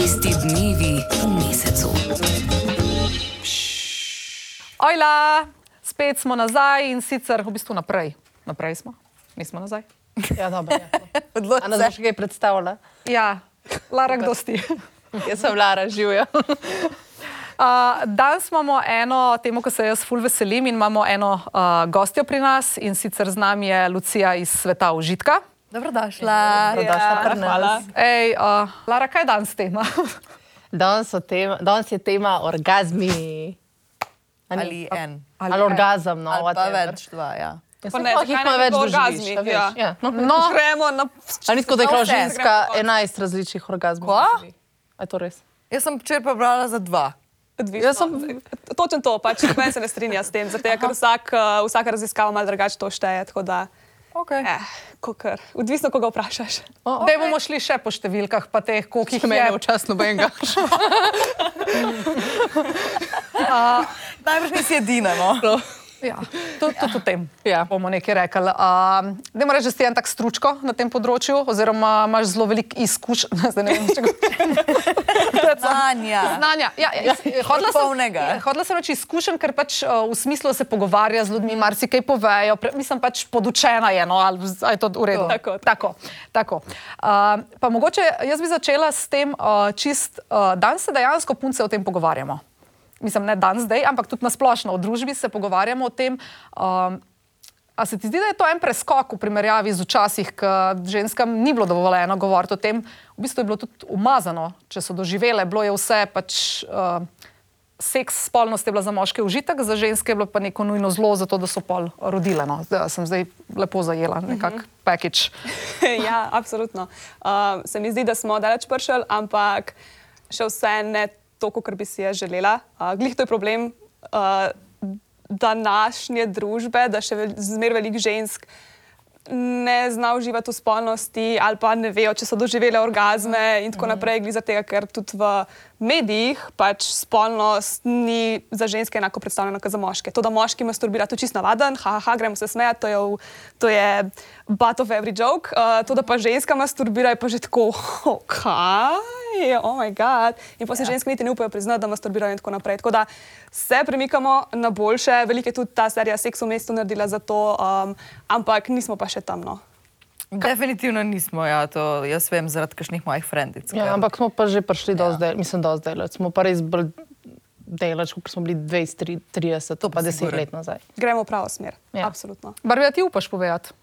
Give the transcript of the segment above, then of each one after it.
Tisti dnevi v mesecu. Ojla, spet smo nazaj in sicer v bistvu naprej. Naprej smo, nismo nazaj. Ja, dobro. Ja. Odloči A nas se. boš kaj predstavila? Ja, Lara, kdo si? Jaz sem Lara, živijo. Uh, danes imamo eno temo, ko se jaz ful veselim in imamo eno uh, gostjo pri nas in sicer z nami je Lucija iz sveta užitka. Dobrodošla. Dobrodošla pri nas. hvala. Ej, uh, Lara, kaj je danes tema? Danes, so tema, danes je tema orgazmi. A ni? Ali en. Ali, ali orgazem, no, Ali pa več, dva, ja. Ja, Pa ne, sploh jih ima več bi bilo doživiš, orgazmi, a veš. ja. Ja. No. No, Gremo na. A ni tako, da je vse. ženska 11 različnih orgazmov? Kva? je to res? Jaz sem včeraj pa brala za dva. Odvisno. Jaz sem- Točno to, pač meni se ne strinja s tem, zato ker vsak, uh, vsaka raziskava malo drugače to šteje. Tako da, Okay. eh, kokr. Odvisno, koga vprašaš. O, Daj bomo šli še po številkah, pa teh, koliko jih Mene je. včasih nobenega. Najbrž nisi edina, no. Ja, tudi tud o tem Ja. bomo nekaj rekli. Uh, Dajmo reči, da si en tak stručko na tem področju, oziroma imaš zelo veliko izkušenj. Zdaj ne vem, če ga Znanja. Znanja. Ja, ja, hodila, sem, ja, hodila sem reči izkušen, ker pač uh, v smislu se pogovarja z ljudmi, marsikaj povejo. Pre, mislim pač podučena je, no, ali je to v redu. Tako. tako. tako. Uh, pa mogoče jaz bi začela s tem, uh, čist, uh, danes se dejansko punce o tem pogovarjamo. Mislim, ne dan zdaj, ampak tudi na splošno v družbi se pogovarjamo o tem. Um, A se ti zdi, da je to en preskok v primerjavi z včasih, ko ženskam ni bilo dovoljeno govoriti o tem? V bistvu je bilo tudi umazano, če so doživele, bilo je vse pač. Uh, Seks, spolnost je bila za moške užitek, za ženske je bilo pa neko nujno zlo, zato da so pol rodile. No. Zdaj sem zdaj lepo zajela, nekakšen package. ja, absolutno. Uh, se mi zdi, da smo daleč prišli, ampak še vse ne toliko, kar bi si jaz želela. Uh, glih to je problem uh, današnje družbe, da še vel, zmer veliko žensk ne zna uživati v spolnosti ali pa ne vejo, če so doživele orgazme in tako naprej, glih zato, ker tudi v medijih pač spolnost ni za ženske enako predstavljena kot za moške. To, da moški masturbira, to je čist navaden, haha, ha, gremo se smejati, to je, v- to je butt of every joke. Uh, to, da pa ženska masturbira, je pa že tako, "Oh, kaj, oh moj bog. In pa se ja. ženske niti ne upajo priznati, da masturbirajo in tako naprej. Tako da se premikamo na boljše, veliko je tudi ta serija Seks v mestu naredila za to, um, ampak nismo pa še tam. No. Definitivno nismo, ja, to jaz vem zaradi kakšnih mojih frendic. Ja, ampak smo pa že prišli do zdaj, mislim, do zdaj. Smo pa res bolj delač, kot smo bili 20, 30, to pa 10 sigurno. let nazaj. Gremo v pravo smer. Ja. Ja. Absolutno. Barbija, ti upaš povedati?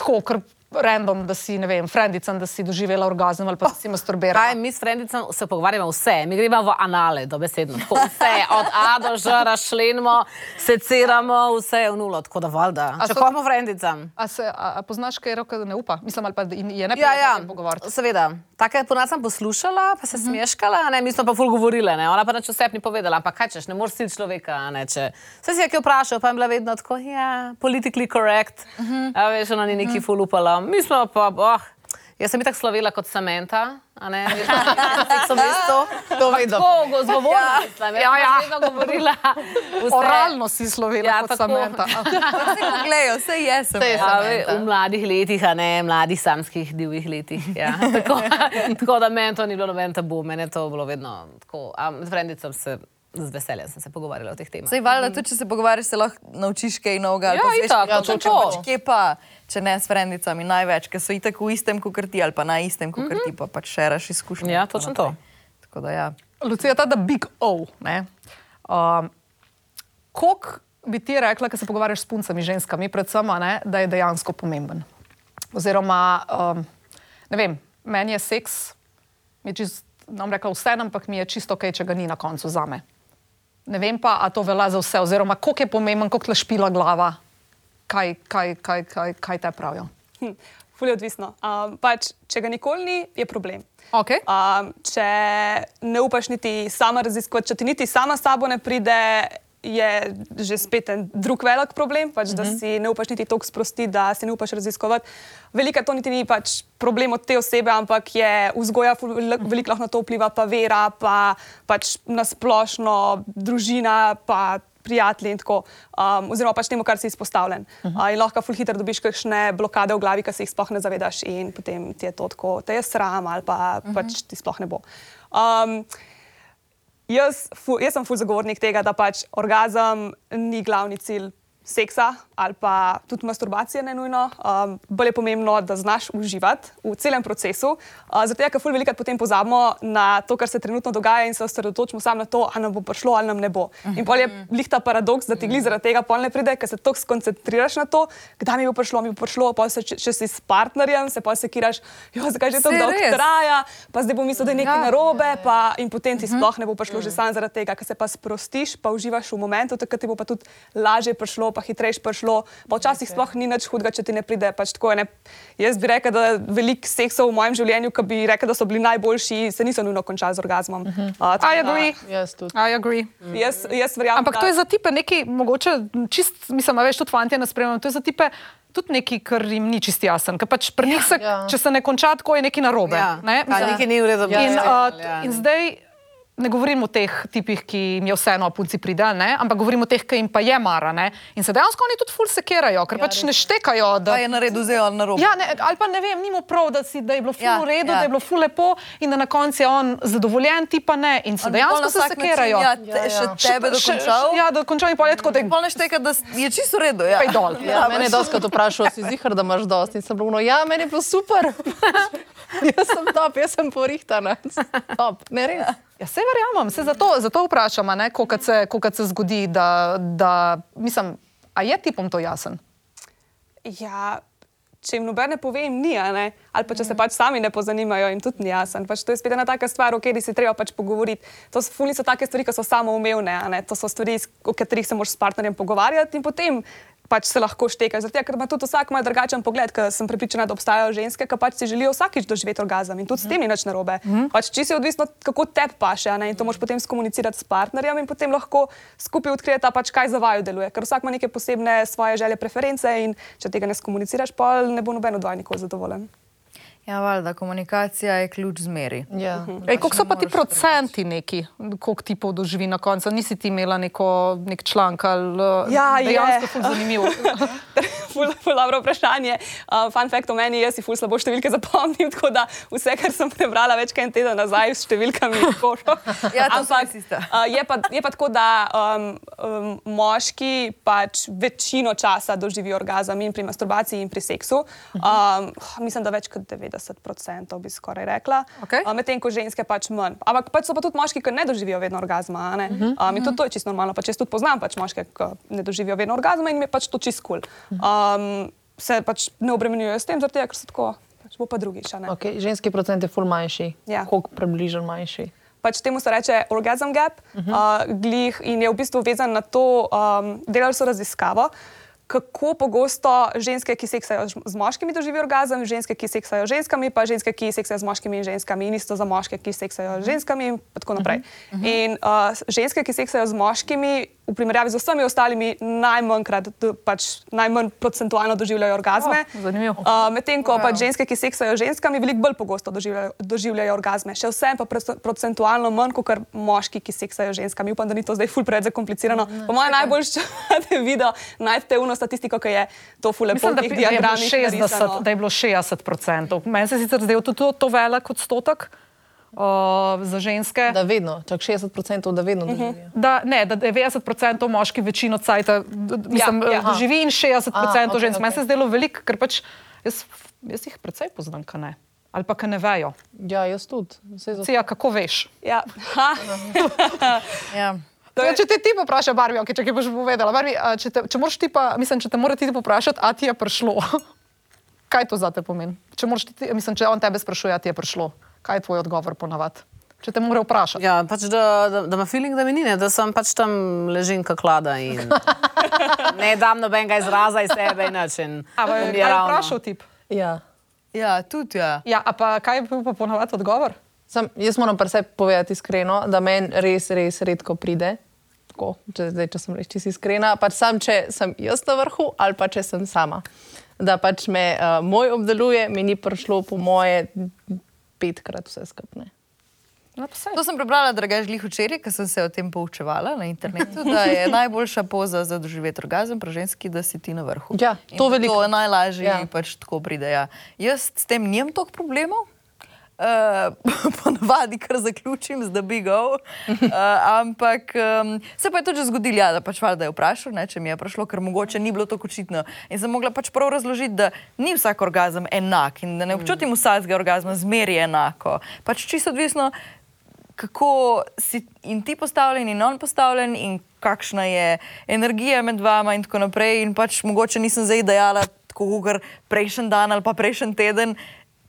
Tako, ker random, da si, ne vem, frendicam, da si doživela orgazem ali pa da si masturbirala. Kaj mi s frendicam se pogovarjamo vse, mi gremo v anale, dobesedno. Tako Vse, od A do Ž, razšlenimo, seciramo, vse je v nulo, tako da valjda. A so- Čakamo frendicam. A, se, a, a poznaš kaj roka, da ne upa? Mislim, ali pa je ne Ja, ja, pogovarjati. seveda. Take ponad sem poslušala, pa se smeškala, ne, mi smo pa ful govorile, ne. ona pa nič vse ni povedala, ampak kaj češ, ne moreš siliti človeka, ne, če se si je kaj vprašal, pa je bila vedno tako, ja, politically correct, uh -huh. a veš, ona ni neki ful upala, mi smo pa, oh, jaz sem itak slovela kot Samantha, a ne, sem isto, To vedno. Tako, govorila, mislim, ja, ja. vedno govorila. Vse. Oralno si slovela Ja, kot tako. Samantha. Gledajo, vse je sem. Ja, ve, Samantha. v mladih letih, a ne mladih samskih divjih letih. Ja. Tako, tako da meni to ni bilo noben tabu, meni je to bilo vedno tako. A Z frendicom se z veseljem sem se pogovarjala o teh temah. Sej valjda, tudi če se pogovarjaš, se lahko naučiš kaj novega. ali Ja, itak, kaj točno novega. to. Pač Kje pa, če ne s frendicami največ, ker so itak v istem kot ti ali pa na istem kot ti, pa pač šeraš izkušnje. Ja, in tako točno to. Tako da ja. Lucija, ta da big O. ne, Um, Koliko bi ti rekla, ko se pogovarjaš s puncami, ženskami, predvsem, a ne, da je dejansko pomemben? Oziroma, um, ne vem, meni je seks, mi je čist, ne bom rekla vse, ampak mi je čisto ok, če ga ni na koncu zame. Ne vem pa, a to velja za vse, oziroma koliko je pomemben, koliko te špila glava, kaj, kaj, kaj, kaj, kaj te pravijo. Hm, ful je odvisno. Um, pač, če ga nikoli ni, je problem. Okay. Um, če ne upaš niti sama raziskovati, če ti niti sama sabo ne pride, je že spet en drug velik problem, pač, da si ne upaš niti toliko sprostiti, da si ne upaš raziskovati. Velika to niti ni pač problem od te osebe, ampak je vzgoja, velik- veliko lahko na to vpliva, pa vera, pa pač nasplošno družina, pa prijatelji in tako, um, oziroma pač temu, kar si izpostavljen. Uh -huh. uh, in lahko ful hitro dobiš kakšne blokade v glavi, ki se jih sploh ne zavedaš in potem ti je to tako, te je sram ali pa uh -huh. pač ti sploh ne bo. Um, jaz, fu, jaz sem ful zagovornik tega, da pač orgazem ni glavni cilj seksa ali pa tudi masturbacije, ne nujno. Um, bolj je pomembno, da znaš uživati v celem procesu. Uh, zato je, ker fulj velikrat potem pozabimo na to, kar se trenutno dogaja in se osredotočimo samo na to, ali nam bo prišlo ali nam ne bo. In pol je lihta paradoks, da ti gli zaradi tega pol ne pride, ker se tako skoncentriraš na to, kdaj mi bo prišlo, mi bo prišlo, pa se če, če si s partnerjem, se pa se kiraš, jo, zakaj že to dolgo traja, pa zdaj bom mislil, da je nekaj Ja. narobe, pa in potem ti sploh ne bo prišlo že sam zaradi tega, ker se pa sprostiš, pa uživaš v momentu, takrat ti bo pa tudi lažje prišlo, pa hitrejš prišlo. Pa včasih sploh ni nič hudega, če ti ne pride. Pač tako, je, ne. Jaz bi rekel, da veliko seksov v mojem življenju, ki bi rekel, da so bili najboljši, se niso nujno končali z orgazmom. Uh, tako I da agree. Jaz tudi. I agree. Jaz, jaz verjamem, Ampak to da- je za tipe neki, mogoče čist, mislim, a veš, tudi fanti ne spremljam, to je za tipe tudi nekaj, kar jim ni čist jasen. Ker pač pri njih se, Ja. če se ne konča tako, je nekaj narobe. Ja. ne? Kaj, nekaj ni v redu, In, uh, ja. in zdaj ne govorim o teh tipih, ki jim je vseeno, a punci pride, ali ne? ampak govorim o teh, ki jim pa je mara. Ne? In se dejansko oni tudi ful sekerajo, ker ja, pač ne štekajo. Da, Pa je na redu zdaj ali na robu. Ja, ne, ali pa ne vem, ni mu prav, da, si, da je bilo ful Ja, ja, v redu, ja. ja. da je bilo ful lepo in da na koncu je on zadovoljen, ti pa ne. In se pol dejansko se sekerajo. Ja, te, Ja, ja. še tebe Še- še- dokončal. Ja, dokončal in pol je tako, da je Pol ne šteka, da je čisto v redu. Ja. Pej dol. Ja, mene je doskrat vprašal, si zihar, da imaš dosti. In sem bilo, ja, meni je bilo super. jaz sem top, jaz sem porihtana. Top, ne res. Ja, se verjamem, se zato, zato vprašam, kolikrat se, kolikrat se zgodi, da, da mislim, a je tipom to jasen? Ja, če jim noben ne pove, jim ni, ali pa če se pač sami ne pozanimajo, jim tudi ni jasen. Pač to je spet ena taka stvar, o kateri si treba pač pogovoriti. To so fulni so take stvari, ki so samoumevne, to so stvari, o katerih se moraš s partnerjem pogovarjati in potem pač se lahko šteka. Zato, ker ima tudi vsak malo drugačen pogled, ker sem prepričana, da obstajajo ženske, ki pač si želijo vsakič doživeti orgazem in tudi s tem ni nič narobe. Pač čisto je odvisno, kako te paše ne? in to moraš potem skomunicirati s partnerjem in potem lahko skupaj odkrijeta, pač, kaj za vaju deluje. Ker vsak ima neke posebne svoje želje, preference in če tega ne skomuniciraš, pa ne bo noben od vaju nikoli zadovoljen. Ja, valjda, komunikacija je ključ zmeri. Ja. Ej, koliko so pa ti procenti neki, koliko tipov doživi na koncu? Nisi ti imela neko, nek članek ali Ja, dejansko ful zanimivo. Ful, ful dobro vprašanje. Uh, fun fact o meni je, jaz si ful slabo številke zapomnim, tako da vse, kar sem prebrala več kot en teden nazaj s številkami, je košo. Ja, to ista. uh, je, pa, je pa tako, da um, um, moški pač večino časa doživijo orgazem in pri masturbaciji in pri seksu. Um, mislim, da več kot 90% bi skoraj rekla. Okej. Uh, Medtem ko ženske pač manj. Ampak pač so pa tudi moški, ki ne doživijo vedno orgazma. a ne? Um, in tudi to je čisto normalno. Pač jaz tudi poznam pač moške, ki ne doživijo vedno orgazma in mi je pač to čisto kul. Cool. Um, se pač ne obremenjujejo s tem, tega, ker so tako, pač bo pa drugič. Okay, ženski procent je ful manjši. Ja. Koliko približno manjši? pač temu se reče orgasm gap, uh -huh. uh, glih in je v bistvu vezan na to, um, delali so raziskavo. Kako pogosto ženske, ki seksajo z moškimi, doživijo orgazem, ženske, ki seksajo z ženskami, pa ženske, ki seksajo z moškimi in ženskami, in isto za moške, ki seksajo z ženskami, in tako naprej. In uh, ženske, ki seksajo z moškimi, v primerjavi z vsemi ostalimi, najmanjkrat, pač najmanj procentualno doživljajo orgazme. O, zanimivo. Uh, Medtem ko pač ženske, ki seksajo ženskami, veliko bolj pogosto doživljajo, doživljajo orgazme. Še vsem pa proc- procentualno manj kot moški, ki seksajo ženskami. Upam, da ni to zdaj ful preveč zakomplicirano. Po mojem najbolj, če video, najdete uno statistiko, ki je to ful lepo v teh da, je bilo diagramih 60, narisano. da je bilo 60 odstotkov. Meni se sicer zdelo tudi to, to velik odstotek uh, za ženske. Da vedno, čak 60% da vedno doživijo. Da, ne, da 90% moški večino cajta mislim, Ja, ja. ja, doživi in 60% A, okay, žensk. Meni okej. se je zdelo veliko, ker pač jaz, jaz jih precej poznam, ka ne. Ali pa, ki ne vejo. Ja, jaz tudi. Zato- Cija, kako veš? Ja. Ja. To Ja, je- če te ti popraša, Barbi, okay, če ti boš povedala, Barbi, če, te, če ti pa, mislim, če te mora ti poprašati, a ti je prišlo. Kaj to za te pomeni? Če, ti, mislim, če on tebe sprašuje, a ti je prišlo, kaj je tvoj odgovor ponavadi? Če te mora vprašati. Ja, pač da, da, da ima feeling, da mi ni, ne, da sem pač tam ležim kot klada in ne dam nobenega izraza iz sebe in način. A, da kaj mi je ravno. vprašal tip? Ja. ja, tudi ja. Ja, a pa kaj je bil pa ponavadi odgovor? Sam, jaz moram pa sebi povedati iskreno, da meni res, res redko pride. Tako, če, zdaj, če sem reči iskrena, pač sam, če sem jaz na vrhu ali pa če sem sama. Da pač me uh, moj obdeluje, mi ni prišlo po moje petkrat vse skupne. No. To sem prebrala, drugač glih včeraj, ker sem se o tem poučevala na internetu, da je najboljša poza za doživeti orgazem pri ženski, da si ti na vrhu. Ja, to veliko. To je najlažje, ja. pač tako pride. Ja. Jaz s tem nimam toliko problemov. Uh, ponavadi kar zaključim z da bi go. Uh, ampak um, se pa je tudi zgodilo, ja, da pač valjda je vprašal, ne, če mi je prišlo, ker mogoče ni bilo tako očitno. In sem mogla pač prav razložiti, da ni vsak orgazem enak in da ne občutim vsakega orgazma zmeri enako. Pač čisto odvisno, kako si in ti postavljen in on postavljen in kakšna je energija med vama in tako naprej. In pač mogoče nisem zdaj dejala tako, kot prejšnji dan ali pa prejšnji teden.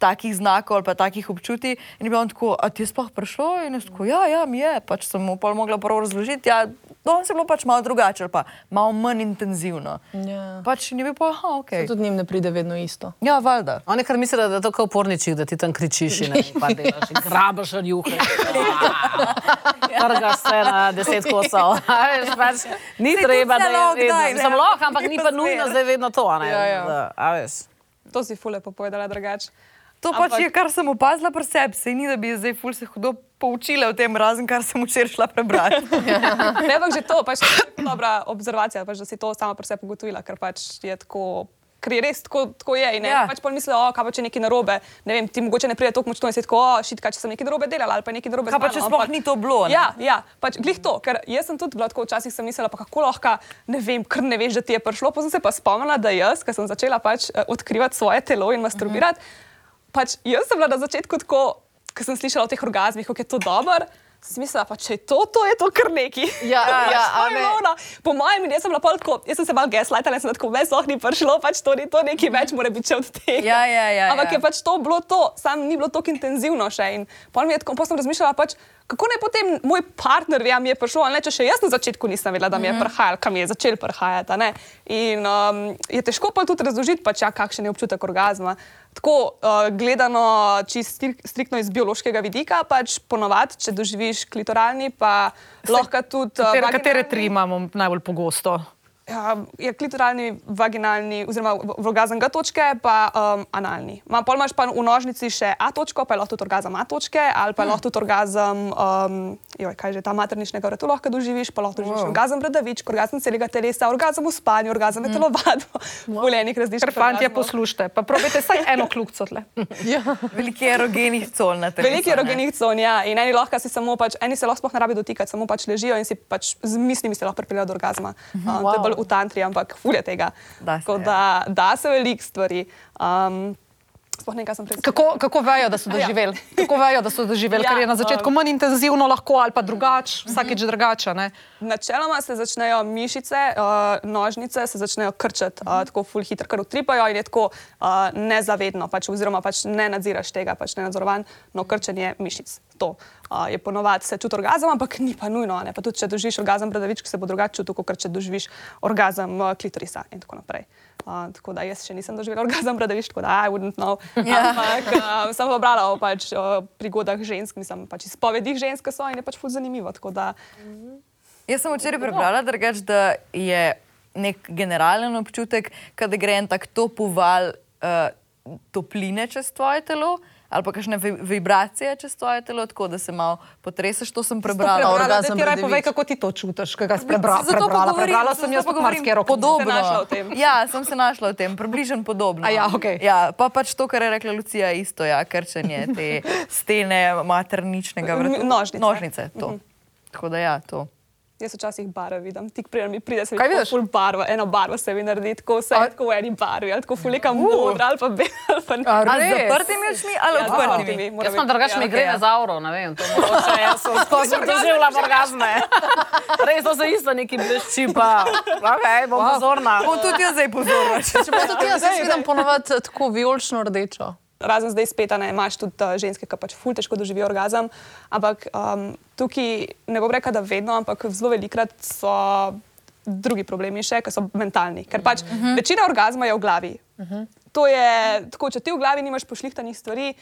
Takih znakov ali pa takih občutij, in je bilo on tako, a ti je sploh prišlo? In jaz tako, ja, ja, mi je, pač sem mu pol mogla prvo razložiti. Ja, danes je bilo pač malo drugače, ali pa malo manj intenzivno. Ja. Pač ni bil pa, aha, ok. Tudi njim ne pride vedno isto. Ja, valjda. Oni kar mislijo, da je to kot porničik, da ti tam kričiš in pa delaš, in grabaš od juhe. Trgaš se na deset kosov. Pač, ni Saj treba, da je vedno. Sem lahko, ampak ni pa nujno zdaj vedno to. a Ne, Ja, ja. Da. To si fule povedala drugače. To pač Ampak- je, kar sem opazila pri sebi. Se ni, da bi zdaj ful se hudo poučila o tem, razen kar sem včeraj šla prebrati. Ne, ampak že to, pač je dobra observacija, pač, da si to sama pri sebi ugotovila, ker pač je tako. Ker je res tako, tako je. Ne, Ja. pač pol mislijo, o, kaj pa če je nekaj narobe. Ne vem, ti mogoče ne pride tako močno in si tako, o, šitka, če sem nekaj narobe delala ali pa nekaj narobe Kaj pa, če sploh ampak- ni to bilo, ne? Ja, ja, pač glih to, ker jaz sem tudi bila tako včasih sem mislila, pa kako lahko, ne vem, ker ne veš, da ti je prišlo. Pa sem se pa spomnila, da jaz, ker sem začela pač eh, odkrivati svoje telo in masturbirati, uh -huh. Pač jaz sem bila na začetku tako, ker sem slišala o teh orgazmih, kako je to dobro. Sem mislila, pa če je to, to je to kar neki. Ja, ja, to a je ne. ono. Po mojem, jaz sem bila pol tako, jaz sem se malo gaslightala sem tako, me sploh ni prišlo, pač to ni to, nekaj več mora biti od tega. Ja, ja, ja, Ampak ja. je pač to bilo to, sam ni bilo tako intenzivno še. In pol mi je tako, pol sem razmišljala, pač, kako naj potem moj partner ve, a mi je prišlo, ali ne, če še jaz na začetku nisem vedela, da mi je prihajal, kam je začel prihajati. In um, je težko pa tudi razložiti, pač, ja, kakšen je občutek orgazma. Tako uh, gledano, čist stri- striktno iz biološkega vidika, pač ponovadi, če doživiš klitoralni, pa lahko tudi. uh, Katere, katere tri imamo najbolj pogosto? Ja, je klitoralni, vaginalni, oziroma orgazem G točke, pa um, analni. Ma, pol imaš pa v nožnici še A točko, pa je lahko tudi orgazem A točke, ali pa je lahko tudi orgazem, um, joj, kaj že ta materničnega vratu lahko doživiš, pa lahko doživiš wow. orgazem bradavičk, orgazem celega telesa, orgazem v spanju, orgazem mm. telovadbo, wow. voljenih različnih. Ker fantje poslušajte, pa probajte vsaj eno kljukico tle. Veliko je erogenih col na telesu. Veliko je erogenih con, ja, in eni lahko si samo pač, eni se lahko sploh ne rabi dotikati, samo pač ležijo in si pač z mislimi se lahko pripeljejo do orgazma. Um, wow. Bolj v tantri, ampak fulje tega. Da se, da, da se veliko stvari. Um, sploh nekaj sem prej. Kako, kako vejo, da so Ja. doživeli? Kako vejo, da so doživeli? Ja, Ker je na začetku um, manj intenzivno lahko ali pa drugače, vsakeč drugače. ne? Načeloma se začnejo mišice, uh, nožnice se začnejo krčati, uh, tako ful hitro, kar utripajo in je tako uh, nezavedno, pač, oziroma pač ne nadziraš tega, pač ne nadzorovan, no krčenje mišic. To uh, je ponovadi se čuti orgazem, ampak ni pa nujno. Ne? Pa tudi če doživiš orgazem bradavičk, se bo drugače čutil, kot če doživiš orgazem uh, klitorisa in tako naprej. Uh, tako da jaz še nisem doživela orgazem bradavičk, tako da I wouldn't know. Ja. Ampak uh, sem pa brala o pač, uh, prigodah žensk, mislim, pač izpovedih žensk, so in je pač ful zanimivo. Da, Jaz sem včeraj prebrala, drugač, da je nek generalen občutek, kada gre en tak topoval uh, topline čez tvoje telo. Ali pa kakšne vi- vibracije čez tvoje telo, tako da se malo potreseš. To sem prebrala. prebrala, Prebrala, orgazem da ti raj bradavičk. povej, kako ti to čutiš, kaj ga si prebra, Zato pa prebrala. govorim, Prebrala zato sem jaz marsikaj rokov. Podobno. Se. Ja, sem se našla v tem, približno podobno. A ja, okej. ja, pa pač to, kar je rekla Lucija, isto, ja, krčenje te stene materničnega. M- nožnice. Nožnice, to. Tako da ja, to. Jaz včasih barve vidim, tik prej mi pride se vidi, ful barva, eno barvo se mi naredi, tako vse je tako v eni barvi, ali tako fulika modra, ali pa bela, ali pa Ali z zaprtimi očmi ali Ja, z odprtimi? Jaz biti. drugačne Ja, migrene ja. za avro, ne vem, to mogoče jaz sem skozi doživljam orgazme. Res, to se isto neki blešči, pa ok, bom pozorna. Bom tudi jaz zdaj pozorna. Čeprav tudi jaz jaz vidim ponovadi tako vijolično rdečo. Razen zdaj spet, a ne imaš tudi uh, ženske, ki pač ful težko doživijo orgazem. Ampak um, tukaj ne bom rekla, da vedno, ampak zelo velikrat so drugi problemi še, ki so mentalni. Ker pač uh -huh. večina orgazma je v glavi. Uh -huh. To je tako, če ti v glavi nimaš pošlihtanih stvari.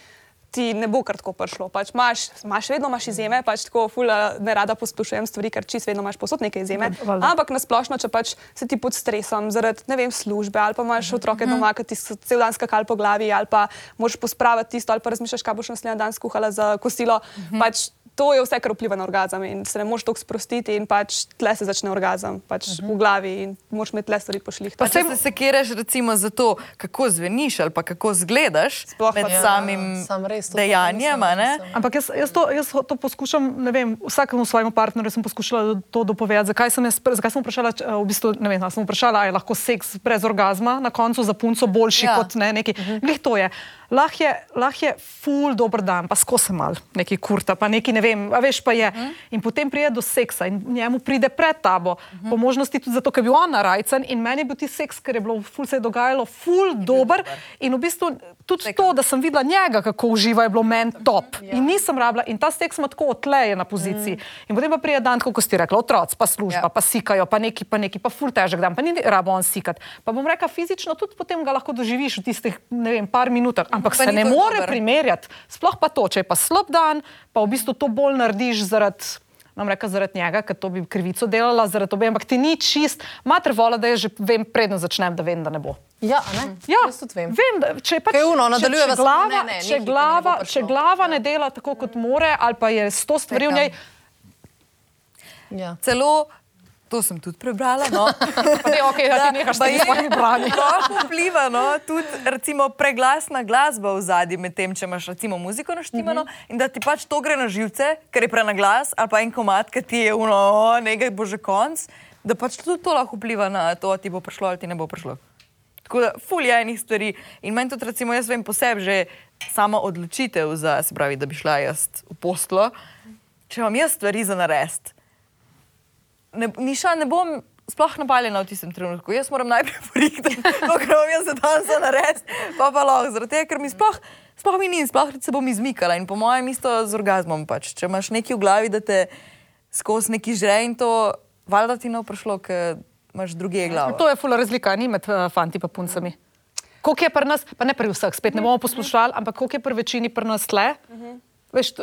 Ti ne bo kar tako prišlo. Pač imaš, imaš vedno imaš izjeme, pač tako fula ne rada posplošujem stvari, ker čist vedno imaš posod neke izjeme. valjda. Ampak nasplošno, če pač si ti pod stresom zaradi ne vem, službe ali pa imaš otroke doma, ki ti so cel dan skakali po glavi ali pa moraš pospraviti tisto ali pa razmišljaš, kaj boš naslednji dan skuhala za kosilo. Pač, To je vse, kar vpliva na orgazem in se ne moreš tako sprostiti in pač tle se začne orgazem, pač uh -huh. v glavi in moraš imeti tle stvari pošlih. Pa če se sekiraš recimo za to, kako zveniš ali pa kako zgledaš Sploh med Ja, samim sam res dejanjem, nisem- a ne? nisem. Ampak jaz, jaz, to, jaz to poskušam, ne vem, vsakemu svojemu partnerju sem poskušala to dopovedati. Zakaj sem, jaz, zakaj sem vprašala, če, v bistvu, ne vem, a sem vprašala, ali je lahko seks brez orgazma na koncu za punco boljši Ja. kot ne, neki. Uh -huh. Glih to je. Lahko je, lah je ful dober dan, pa skozi mal, neki kurta, pa neki ne vem, a veš pa je. -huh. In potem pride do seksa in njemu pride pred tabo. Uh -huh. Po možnosti tudi zato, ker je bil on narajcen in meni je bil ti seks, ker je bilo ful se je dogajalo, ful dober. In v bistvu tudi to, da sem videla njega, kako uživa, je bilo meni top. Ja. In nisem rabila, in ta seks ima tako otleje na poziciji. Mm. In potem pa pride dan, kot ste rekli, otroci, pa služba, ja. pa sikajo, pa neki, pa neki, pa ful težek dan, pa ni rabo on sikati. Pa bom rekla, fizično tudi potem ga lahko doživiš v tistih, ne vem, par minutah, ampak Pa pa se ne more dober. primerjati. Sploh pa to, če je pa slab dan, pa v bistvu to bolj narediš zaradi. Nam reka zaradi njega, ker to bi krivico delala, zaradi obe, ampak ti ni čist, mater vola, da je že vem, predno začnem, da vem, da ne bo. Ja, ne? Ja, Jaz tudi vem. vem da, če pač, ono, če- nadaljujeva če samo, glava, ne, ne, če glava, ne če glava ne dela tako, kot more, ali pa je sto stvari v njej, Ja. Celo, to sem tudi prebrala, no. ne, okay, da ti nehaš s temi svojimi branji. Lahko vpliva no, tudi recimo, preglasna glasba v zadnji, medtem če imaš recimo muziko naštimano uh -huh. in da ti pač to gre na živce, ker je prenaglas, ali pa en komat, ki ti je uno, nekaj bo že konc, da pač tudi to lahko vpliva na to, ti bo prišlo ali ti ne bo prišlo. Tako da, ful je enih stvari. In meni tudi, recimo, jaz vem posebej že sama odločitev, za, se pravi, da bi šla jaz v postlo. Če imam jaz stvari za narediti, ne, niša ne bom sploh napaljena v tistem trenutku. Jaz moram najprej to, kar imam jaz za dan za narediti, pa pa lahko. Zaradi tega, ker mi sploh, sploh mi ni, sploh se bom izmikala. In po mojem isto z orgazmom pač. Če imaš nekaj v glavi, da te skozi neki žre in to, valjda ti ne bo prišlo, ker imaš druge glave. To je fula razlika, ni med uh, fanti in puncami. Koliko je pri nas, pa ne pri vseh, spet ne bomo poslušali, ampak koliko je pri večini pri nas tle. Veš, to-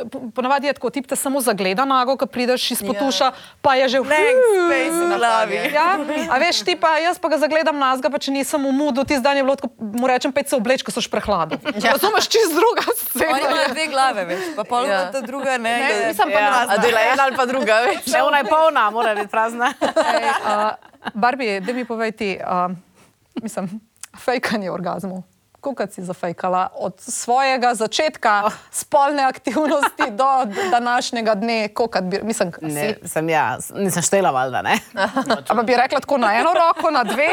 po- ponavadi je tako, ti te samo zagleda nago, ko prideš iz potuša, pa je že v glavi. Ja, a veš, ti pa jaz pa ga zagledam nazga, pa če nisem v mudu, ti zdaj je bilo tako, mu rečem, pet se obleč, ko so šprehladu. Ja. Razumeš, čist druga Oni scena. imajo dve glave, veš, pa pol Ja. ja. ta druga ne. Ne, da- mislim pa Ja. prazna. A dela ena ali pa druga, veš? Ne, ona je polna, mora biti prazna. Ej, uh, Barbi, da mi povej ti, uh, mislim, fejkanje orgazmov. Koliko si zafejkala od svojega začetka oh. spolne aktivnosti do današnjega dne, koliko bi, mislim, Ne, si, sem ja, nisem štela, valjda, ne. ampak bi rekla tako na eno roko, na dve.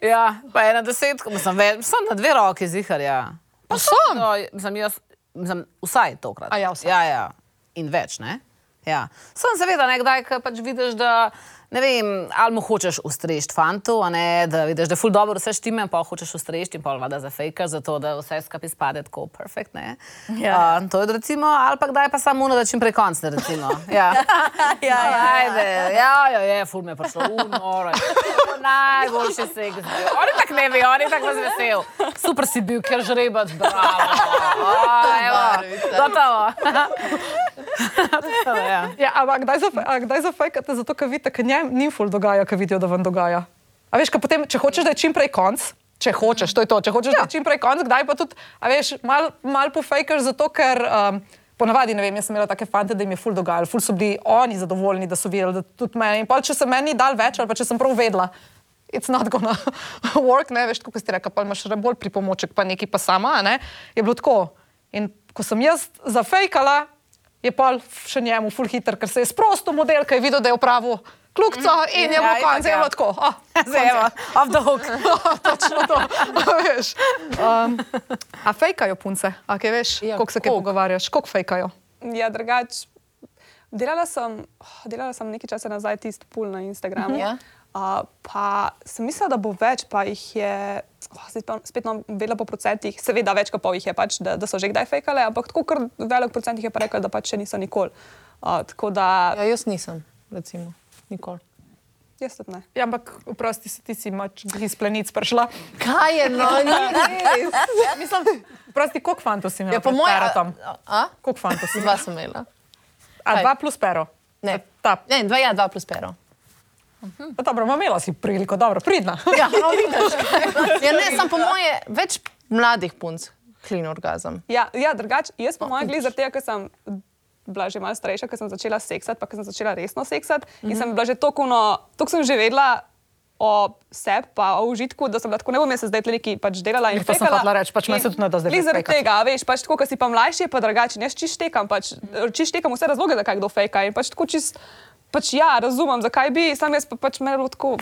Ja, pa ena desetka, mislim, ve, sem na dve roki zihar, ja. Pa sem. No, sem jaz, sem vsaj tokrat. A ja, vsaj. Ja, ja. In več, ne? Ja. Sem seveda nekdaj, ko pač vidiš, da ne vem, ali mu hočeš ustrežiti fantu, a ne, da vidiš, da je ful dobro vse štime, pa hočeš ustrežiti in pa vada za fejkaš, zato da vse skupaj spade tako perfekt, ne? Ja. Uh, to je recimo, ali pa kdaj pa samo uno, da čim prej konc, ne, recimo. Ja. Ja, ja. Ajde, ja, ja, je, ful me je prišlo, unoro. Najboljši seks bil. On je tak ne ve, on je tak vas vesel. Super si bil, ker žrebac, bravo. O, evo, Gotovo. Ja. Ja, ampak kdaj, zaf, a kdaj zafejkate, zato ker vidite, ker njem ni ful dogaja, ker vidijo, da vam dogaja. A veš, ker potem, če hočeš, da je čim prej konc, če hočeš, to je to, če hočeš, ja. da je čim prej konc, kdaj pa tudi, a veš, mal, mal pofejkaš zato, ker. Um, Ponavadi, ne vem, jaz sem imela take fante, da jim je ful dogajalo, ful so bili oni zadovoljni, da so videli, da tudi meni. In pol, če se meni dal več, ali pa če sem prav vedela, it's not gonna work, ne veš, kako si rekel, pa imaš še bolj pripomoček, pa neki pa sama, a ne, je bilo tako. In ko sem jaz zafejkala, je pa še njemu ful hiter, ker se je sprosto model, ki je videl, da je upravil kljukco in je bilo konec, je bilo tako. Oh, Zdaj, evo, off the hook. Točno to, veš. Um, a fejkajo punce, a kaj veš, Ja, koliko se kaj pogovarjaš, koliko fejkajo? Ja, drugač. Delala sem, oh, delala sem nekaj časa nazaj tisti pul na Instagramu. Ja. Uh, pa sem mislila, da bo več, pa jih je, oh, pa spet nam vedela po procentih, seveda več kot pol jih je, pač, da, da so že kdaj fejkale, ampak tako kar velik procent jih je pa rekel, da pač še niso nikoli. Uh, da, Ja, jaz nisem, recimo, nikoli. jaz tudi ne. Ja, ampak vprosti si ti si mač iz plenic prišla. Kaj je, no, ni res. Mislim, vprosti, koliko fantov si imela Ja, po mojem, perotom? a, a? Koliko fantov si imela? Dva sem imela. A kaj? dva plus pero? Ne, Ta, ne dva, ja, dva plus pero. pa dobro, imela si priliko, dobro, pridna. Ja, no, vidiš. Ja, ne, sem po moje več mladih punc klin orgazem. Ja, ja drugače, jaz po mojem gledam, zaradi tega, ker sem bila že malo starejša, ker sem začela seksati, pa ker sem začela resno seksati. Mm -hmm. In sem bila že toliko, no, toliko sem že vedela o sebi, pa o užitku, da sem bila tako, ne bom jaz zdaj neki pač delala in To sem hotela reči, pač meni se tudi ne da zdaj zaradi tega, veš, pač tako, ker si pa mlajši, je pa drugačen. Jaz čist štekam, pač, čist štekam vse razloge, zakaj kdo fejka. In pač tako čist, pač ja, razumem, zakaj bi, sam jaz pa pač meni je bilo tako.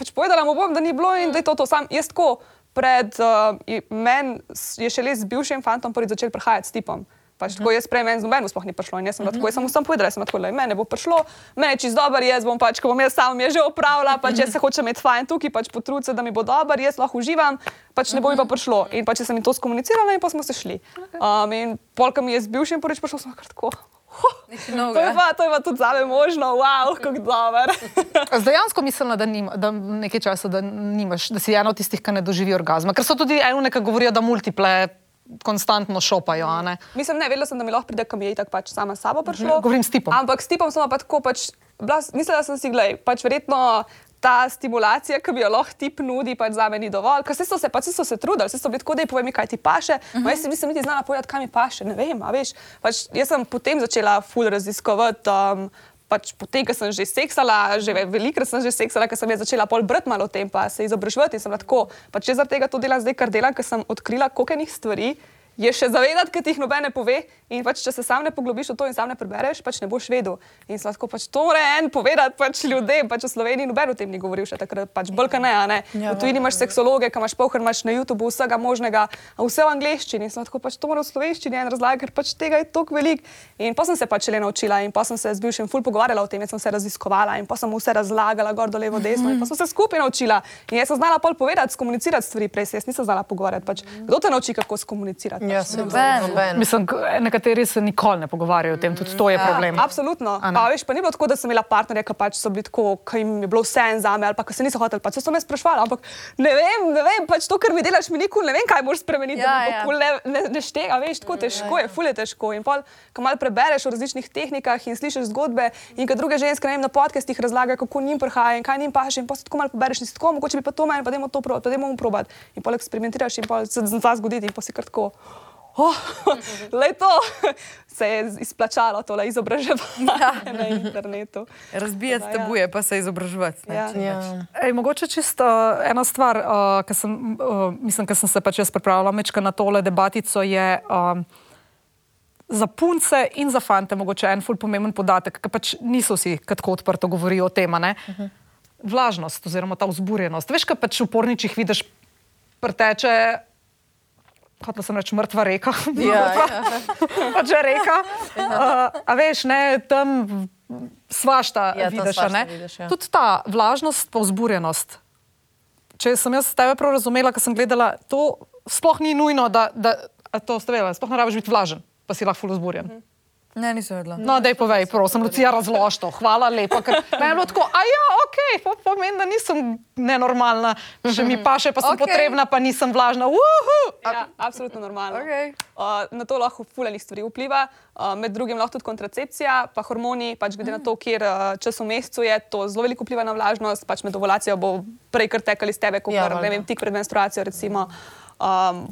Pač povedala mu bom, da ni bilo in da je to to. Sam jaz tako pred uh, meni je šele z bivšim fantom prvič začel prihajati s tipom. Pač tako jaz prej meni z nobenim sploh ni prišlo in jaz sem bila tako, jaz sem sam povedala, jaz sem tako, meni bo prišlo, meni je čist dober, jaz bom pač, ko bom jaz sam je že opravila, pač jaz se hočem imeti fajn tukaj, pač potruditi se, da mi bo dober, jaz lahko uživam, pač ne bo mi pa prišlo. In pač sem jim to skomunicirala in pa smo se šli. Um, in polka mi je z bivšim prvič prišlo, sem kar tako. To je pa, to je pa tudi zame možno, wow, kako dober. Dejansko mislila, da, nima, da nekaj časa, da, nimaš, da si ena od tistih, ki ne doživi orgazma. Ker so tudi eno, ki govorijo, da multiple konstantno šopajo. ne. Mislim, ne, vedela sem, da mi lahko pride, kam je itak pač sama sabo prišlo. Govorim s tipom. Ampak s tipom sem pa tako pač, bila, mislila sem si, gledaj, pač verjetno ta stimulacija, ki bi jo lahko tip nudi, pač za me ni dovolj. Ker so se, pač so se trudili, so bili tako, da povem, mi, kaj ti paše. Uh -huh. Jaz nisem niti znala povedati, kaj mi paše, ne vem, a veš. Pač, jaz sem potem začela ful raziskovati. Um, Pač potem, ko sem že seksala, že ve- velikokrat sem že seksala, ker sem jaz začela pol brati malo o tem, pa se izobraževati in sem bila tako. Pač jaz zaradi tega to delam zdaj, kar delam, ker sem odkrila koliko enih stvari, je še zavedati, ker ti jih noben ne pove. In pač, če se sam ne poglobiš v to in sam ne prebereš, pač ne boš vedel. In sem lahko pač to en povedati pač ljudem. Pač v Sloveniji noben o tem ni govoril še takrat, pač bolj kot ne. a ne. V tujini imaš seksologe, ki imaš pohar, imaš na YouTubu vsega možnega, a vse v angleščini. In sem lahko pač to mora v slovenščini en razlag, ker pač tega je toliko velik. In pa sem se pač le naučila in pa sem se z bivšim ful pogovarjala o tem, jaz sem se raziskovala in pa sem mu vse razlagala, gor, dol, levo, desno in pa sem se skupaj naučila. In jaz sem znala pol povedati, skomunicirati stvari, prej se jaz nisem znala pogovarjati. Pač, kdo te nauči, kako skomunicirati? Ja, pač, se Noben. noben. Mislim, k- nekateri se nikoli ne pogovarjajo o tem, tudi to je problem. Absolutno. A ne? Pa, veš, pa ni bilo tako, da sem imela partnerje, ki pač so bili tako, ki jim je bilo vse en za me, ali pa ki se niso hoteli. Pač, so me sprašvali, ampak ne vem, ne vem, pač to, kar mi delaš, mi nikoli ne vem, kaj moraš spremeniti. Ja, da mi ja. ne, ne, ne štega, veš, tako težko je, ful je težko. In pol, ko malo prebereš o različnih tehnikah in slišiš zgodbe, in ko druge ženske ne vem, na podcastih razlagajo, kako njim prihaja in kaj njim paše, in pa se tako malo prebereš in si tako, mogoče bi pa to meni, pa dajmo to probati, pa dajmo mu probati. In pol eksperimentiraš in pol se zna zgoditi in pa si kar tako. Oh, le to se je izplačalo, tole izobraževanje ja. na internetu. Razbijati Tako da, ja. tabuje, pa se izobraževati. Ja. Ja. Ej, mogoče čisto uh, ena stvar, uh, ki sem, uh, mislim, ker sem se pač jaz pripravljala mečka na tole debatico, je um, za punce in za fante mogoče en ful pomemben podatek, ker pač niso vsi tako odprto govorijo o tem. a ne. Vlažnost oziroma ta vzburjenost. Veš, kaj pač v porničih vidiš, preteče. Hotela sem reči mrtva reka. Ja, pač je reka. Uh, a veš, ne, tam svašta Ja, vidiš. svašta vidiš, ja. Tudi ta vlažnost, pa vzburjenost. Če sem jaz tebe prav razumela, ko sem gledala, to sploh ni nujno, da, da to ste vedeli, sploh ne rabiš biti vlažen, pa si lahko ful vzburjen. Ne, nisem vedela. No, dej povej, prosim, Lucija, razlož to. Hvala lepa. Ker me je bilo tako, a ja, ok, to pomeni, da nisem nenormalna, če mi paše, pa sem okay. potrebna, pa nisem vlažna. Uhu! Ja, absolutno normalno. Okej. Uh, na to lahko fulejnih stvari vpliva, uh, med drugim lahko tudi kontracepcija, pa hormoni, pač glede na to, kjer uh, čas v mesecu je, to zelo veliko vpliva na vlažnost, pač med ovulacijo bo prej kar tekali iz tebe, kot Ja, valjda. ne vem, tik pred menstruacijo recimo. Um,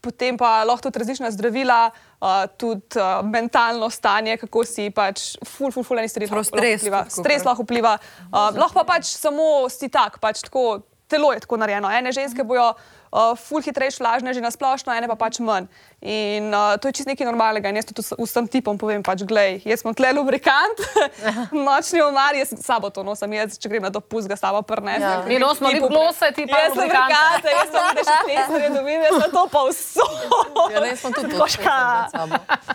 Potem pa lahko tudi različna zdravila, uh, tudi uh, mentalno stanje, kako si pač, ful, ful, ful, eni stvari Prav lahko stres vpliva. tudi, Stres lahko vpliva. Uh, lahko pa pač samo si tak, pač tako, telo je tako narejeno. Ene ženske bojo uh, ful hitrejše vlažne, že na splošno, ene pa pač manj. In uh, to je čist nekaj normalnega. In jaz tudi vs- vsem tipom povem, pač, glej, jaz sem tle lubrikant, nočni omar, jaz sabo to nosim, jaz, če grem na dopust, ga sabo prnesem. Ja. Mi nosimo lip glose, ti pa Jaz sem lubrikante. jaz sem videl še testere, dobim, jaz sem to pa vso. Ja, ne, smo tudi Koška.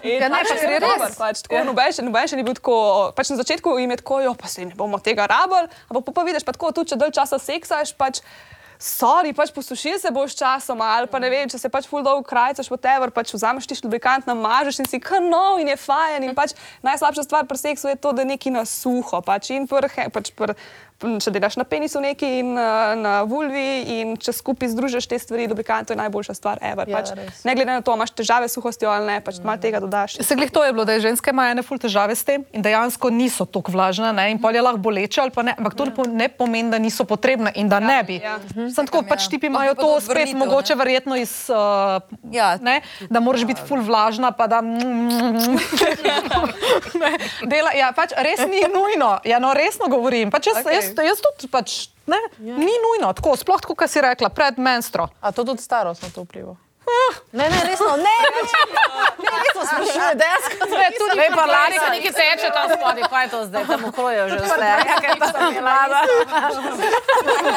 Ja, ne, pa ker je res. Pač, tako, noben, še, noben še ni bil tako. Pač na začetku jim je tako, jo, pa se ne bomo tega rabili, ampak pa, pa vidiš, pa tako tudi, če dalj časa seksaš, pač. Sorry, pač posušil se boš časom, ali pa ne vem, če se pač full dolgo krajcaš, whatever, pač vzameš ti lubrikant, namažeš in si kanov in je fajn. In pač najslabša stvar pri seksu je to, da neki na suho. Pač in he- pač pri m, če delaš na penisu neki in uh, na vulvi in če skupaj združiš te stvari, lubrikant je najboljša stvar ever. Ja, pač, res. ne glede na to, imaš težave s suhostjo ali ne, pač malo tega dodaš. Se glih to je bilo, da je ženske imajo ene ful težave s tem in dejansko niso tako vlažne ne, in pol je lahko boleče ali pa ne, ampak to ne po- ne pomeni, da niso potrebne in da ne bi. ja. Sem tako, pač tipi imajo pa to to spet odvrnitev, mogoče verjetno iz, uh, Ja. ne, da moraš biti ful vlažna, pa da ne, dela, ja, pač res ni nujno, ja, no resno govorim, pač jaz, Okej. jaz, jaz tudi pač, ne, ni nujno, tako, sploh kot si rekla, pred menstro. A to tudi starost na to vpliva? Ne, ne, resno, ne, več. Ne, resno sprašujem, dejansko. Ne, tudi Ne, pa lani se nekaj teče tam spodaj, kaj je to zdaj, tam ukrojejo že vse. Kaj je to mlada?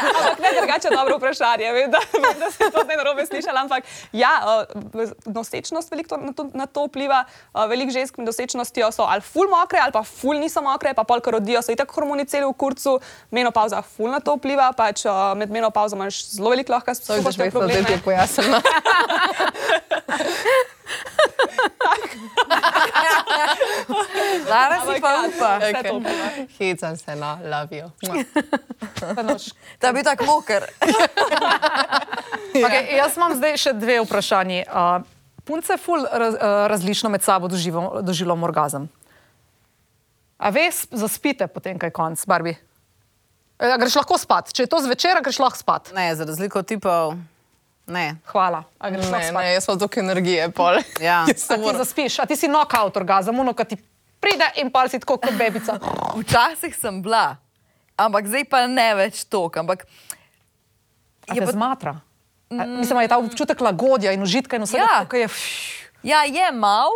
Ampak ne, drugače dobro vprašanje. Vem, da, vem, da se to ne narobe slišala, ampak ja, uh, nosečnost veliko to- na to, na to vpliva. Uh, veliko žensk med nosečnostjo so ali ful mokre, ali pa ful niso mokre, pa polk rodijo, so itak hormoni celi v kurcu, menopauza ful na to vpliva, pač uh, med menopauzo imaš zelo veliko lahko s To je že suhostjo vedno, da ti je probleme. Danes si pa upa. Vse to vpliva. Hecam se, no, love you. Da je bil tako moker. Okay, jaz imam zdaj še dve vprašanji. Uh, punce ful raz, uh, različno med sabo doživam- doživljam orgazem. A veš, zaspite potem, kaj je konc, Barbi? E, a greš lahko spat. Če je to zvečer, greš lahko spat. Ne, za razliko od tipov, ne. Hvala. Ne, ne, jaz sem toliko energije, pol. Ja. Ti moram- zaspiš, a ti si knockout orgazem, uno, ki ti pride in pa si tako kot bebica. Včasih sem bila, ampak zdaj pa ne več toliko. Ampak Je pa- zmatra. A, mislim, da je ta občutek lagodja in užitka in vse, Ja. kar je. Ja, je mal,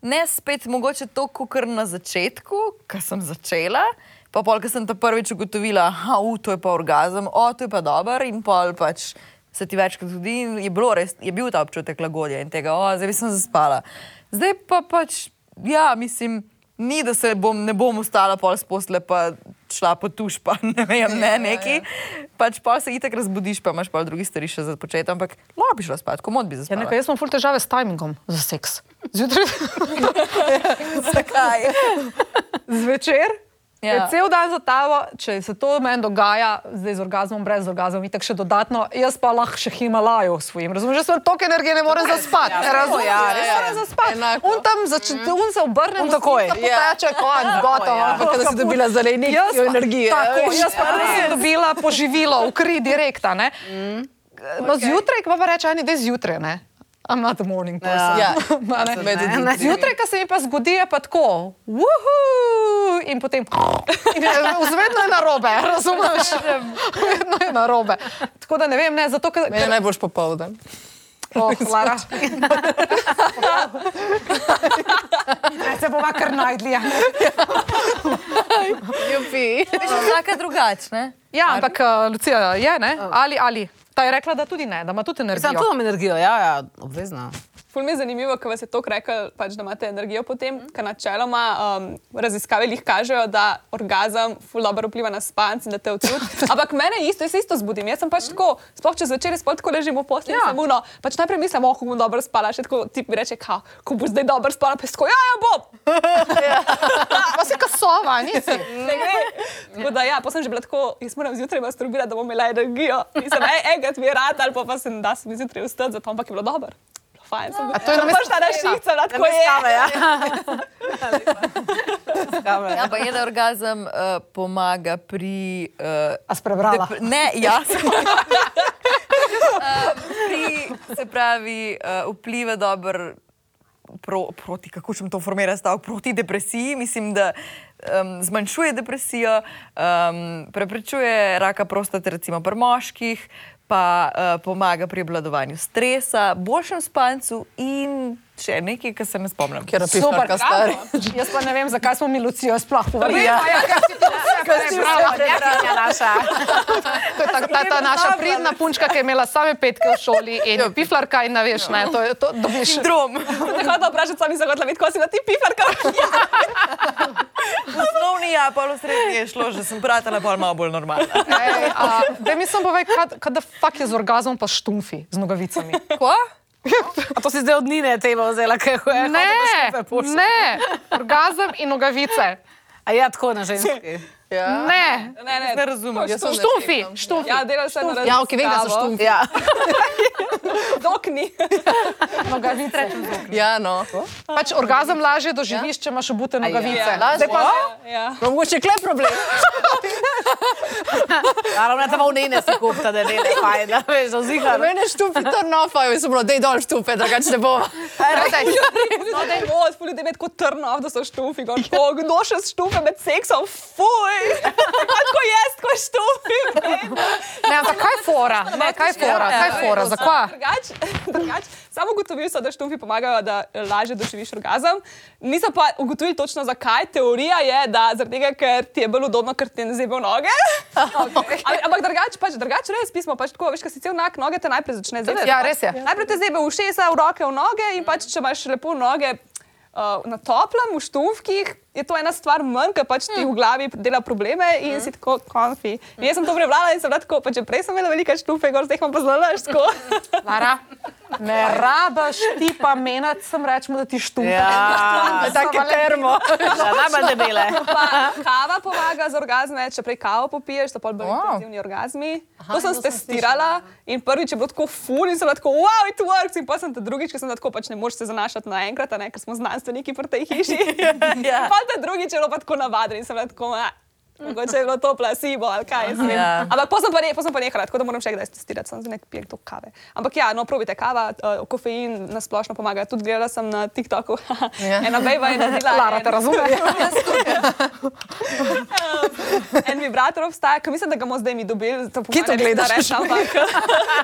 ne spet mogoče to, kot na začetku, ko sem začela. Pa pol, ko sem to prvič ugotovila, da to je pa orgazem, o, to je pa dober in pol pač se ti večkrat zgodi. in Je, bilo res, je bil ta občutek lagodja in tega, o, zdaj sem zaspala. Zdaj pa pač, ja, mislim, ni, da se bom, ne bom ustala pol s posle, pa šla po tuš, pa ne vem, ne neki. Pač pol se itek razbudiš, pa imaš pol drugih stvari še za početi, ampak lahko bi šla spat, komod bi Ja, zaspala. nekaj, jaz imam ful težave s timingom za seks. Zjutraj, Zakaj? zvečer. Ja. Ja. Je cel dan za tavo, če se to meni dogaja, zdaj z orgazmom, brez orgazma, in tako še dodatno, jaz pa lahko še Himalajo svojim. Razumeš, jaz sem toliko energije, ne morem zaspati. Ja, Razumeš, ja, ne res je. morem zaspati. Un tam zač, un se obrne, Un takoj. Ja, poteče, konc, gotovo. ja. Ampak da si dobila nekaj pa- energije. Tako, jaz pa nisem dobila poživilo v kri direkta. Ne? No, zjutraj, pa, pa reče, da je zjutraj. I'm not the morning person. Ja. Med Ne, ne. Zjutraj, ko se mi pa zgodi, je pa tako, uhu, in potem, in je, vedno je narobe, razumeš? Vedno je narobe. Tako da ne vem, ne, zato, ker. Meni je najboljš popoldan. Oh, Lara. Ne, se bova kar najdli. ja. Jupi. Vsaka drugačna. Ja, ampak uh, Lucija je, ne? Ali, ali. Ta je rekla, da tudi ne, da ima tudi Sam energijo. tu imam energijo, ja, ja, obvezno. Ful mi je zanimivo, ker vas je to rekel, pač, da imate energijo potem, ker načeloma um, raziskave jih kažejo, da orgazem ful dobro vpliva na spanc in da te odsud. Ampak mene isto, jaz se isto zbudim. Jaz sem pač tako, sploh če zvečer sploh tako ležim v postelji, Ja. ja. sem uno, pač najprej mislim, oh, ko bom dobro spala, še tako ti mi reče, kao, ko boš zdaj dobro spala, pa tako, ja, ja, bom. Pa si kasova, nisi. Ne gre. Tako da, ja, pa sem že bila tako, jaz moram zjutraj masturbirati, da bom imela energijo. In sem, ej, enkrat mi je rad, ali pa, pa sem, da sem zjutraj vstati, zato ampak je bilo dobro. Fajn, sem bila. to je na sem bila tako je. Kave, ja. Ja, ja. pa je, da orgazem uh, pomaga pri. Uh, A si prebrala? ne, jaz. Uh, pri, se pravi, uh, vpliva dobro pro, proti, kako če to formira stavek, proti depresiji. Mislim, da um, zmanjšuje depresijo, um, preprečuje raka prostate, recimo pri moških, pa uh, pomaga pri obvladovanju stresa, boljšem spancu in še nekaj, kar se ne spomnim. Ker je pifarka stari. Jaz pa ne vem, zakaj smo mi Lucijo sploh povabili. Ja, ja, naša. To je ta, ta, ta naša pridna punčka, ki je imela same petke v šoli in je piflarka in ne veš, ne, to, je- to dobiš. Sindrom. Tako da vprašati, sami se hotela videti, ko si na ti pifarka. V osnovni ja, pa v srednji je šlo, že sem pratala, pa malo bolj normalno. Ej, a, da mi sem povej, kad, kad da fak je z orgazmom pa štumfi z nogavicami. Kva? A to si zdaj od Nine tebe vzela, kaj je? Ne, ne, orgazem in nogavice. A ja, tako na ženski. Ja. Ne, Ne, ne, Ne razumem. Jaz sem štufi, štufi. Ja, delal sem na Ja, ok, vem, da so štumfi. Ja. Dokni. Nogavice. Ja, no. Pač orgazem lažje doživiš, če imaš obute nogavice. Ja. Zdaj pa, Ja. Mogoče kle problem. Naravno, da v njene se kupta, da ne le fajn, da veš, da zihar. Mene štufi to nofa, jaz sem bilo, dej dol štufe, drugače ne bo. No, da je mod, fuli devet kot trnov, da so štufi. kdo še štufe med seksom, fuj. Tako jaz, ko štufi. ne, ampak kaj fora? Ne, kaj fora, kaj fora, zakaj? Drugač, drugač, samo ugotovili so, da štufi pomagajo, da lažje doživiš orgazem. Niso pa ugotovili točno zakaj. Teorija je, da zaradi tega, ker ti je bolj udobno, ker ti ne zebe noge. Okay. Ampak drugače, pač, drugač res pismo, pač tako, veš, kaj si cel nak, noge te najprej začne zebati. Ja, res je. Najprej te zebe v ušesa, v roke, v noge in pač, če imaš lepo noge. Uh, na toplem, v štuvkih je to ena stvar manj, ker pač ti v glavi dela probleme in si tako konfi. In jaz sem to prevlala in sem tako, pa če prej sem imela velike štufe, gor zdaj imam pa zelo lažko. Lara, ne rabaš ti pa menati, sem rečemo, da ti štufa. Ja, Take termo. ja, najbolj debele. Pa kava pomaga z orgazme, če prej kavo popiješ, so pa bolj wow. intenzivni orgazmi. Aha, to sem testirala in prvič je bilo tako ful in sem tako, wow, it works. In pa sem te drugič, ker sem tako, pač ne moreš se zanašati naenkrat, a ne, ker smo znanstveniki pri tej hiši. Ja. Pa te drugič je bilo pa tako navaden in sem bila tako, "Ah, Mogoče je bilo to placebo ali kaj. Ja. Ampak pa sem pa, ne, pa pa nehala, tako da moram še kdaj testirati, sem zdaj nek pijem to kave. Ampak ja, no, probite kava, uh, kofein na splošno pomaga. Tudi gledala sem na TikToku, Ja. ena bejba je naredila. Lara, te razumem. en vibrator obstaja, ki mislim, da ga bomo zdaj mi dobili. To Kje to gledaš? Reč, ampak,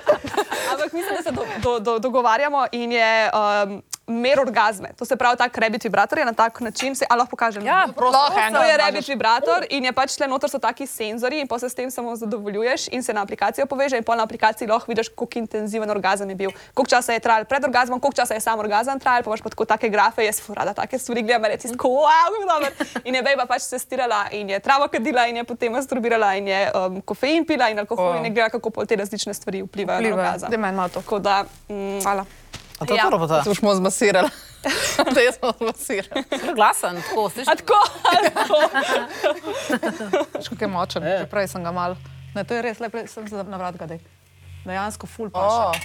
ampak mislim, da se do, do, do, dogovarjamo in je um, mer orgazme. To se pravi, tak rebit vibrator je na tak način, se lahko pokažem. Ja, prosim. To je rebit vibrator in je pač tle noter so taki senzori in pa se s tem samo zadovoljuješ in se na aplikacijo poveže in pa na aplikaciji lahko vidiš, koliko intenziven orgazem je bil, koliko časa je trajal pred orgazmom, koliko časa je sam orgazem trajal, pa imaš pa tako take grafe, jaz rada take stvari gledam, reči, tako wow, dobro. In je bejba pač testirala in je travo kadila in je potem masturbirala in je um, kofein pila in alkohol O. in je gledala, kako pol te različne stvari vplivajo, Vplivajo. na orgazem. Tako da, mm, Hvala. A to je Ja. to robota? Se boš zmasirala. Da jaz sem zmasirala. Glasen, tako, slišiš? a tako, tako. Veš, kako je močen, že prej sem ga mal. Ne, to je res, le prej sem se na vrat ga dej. Dejansko ful paša. Oh.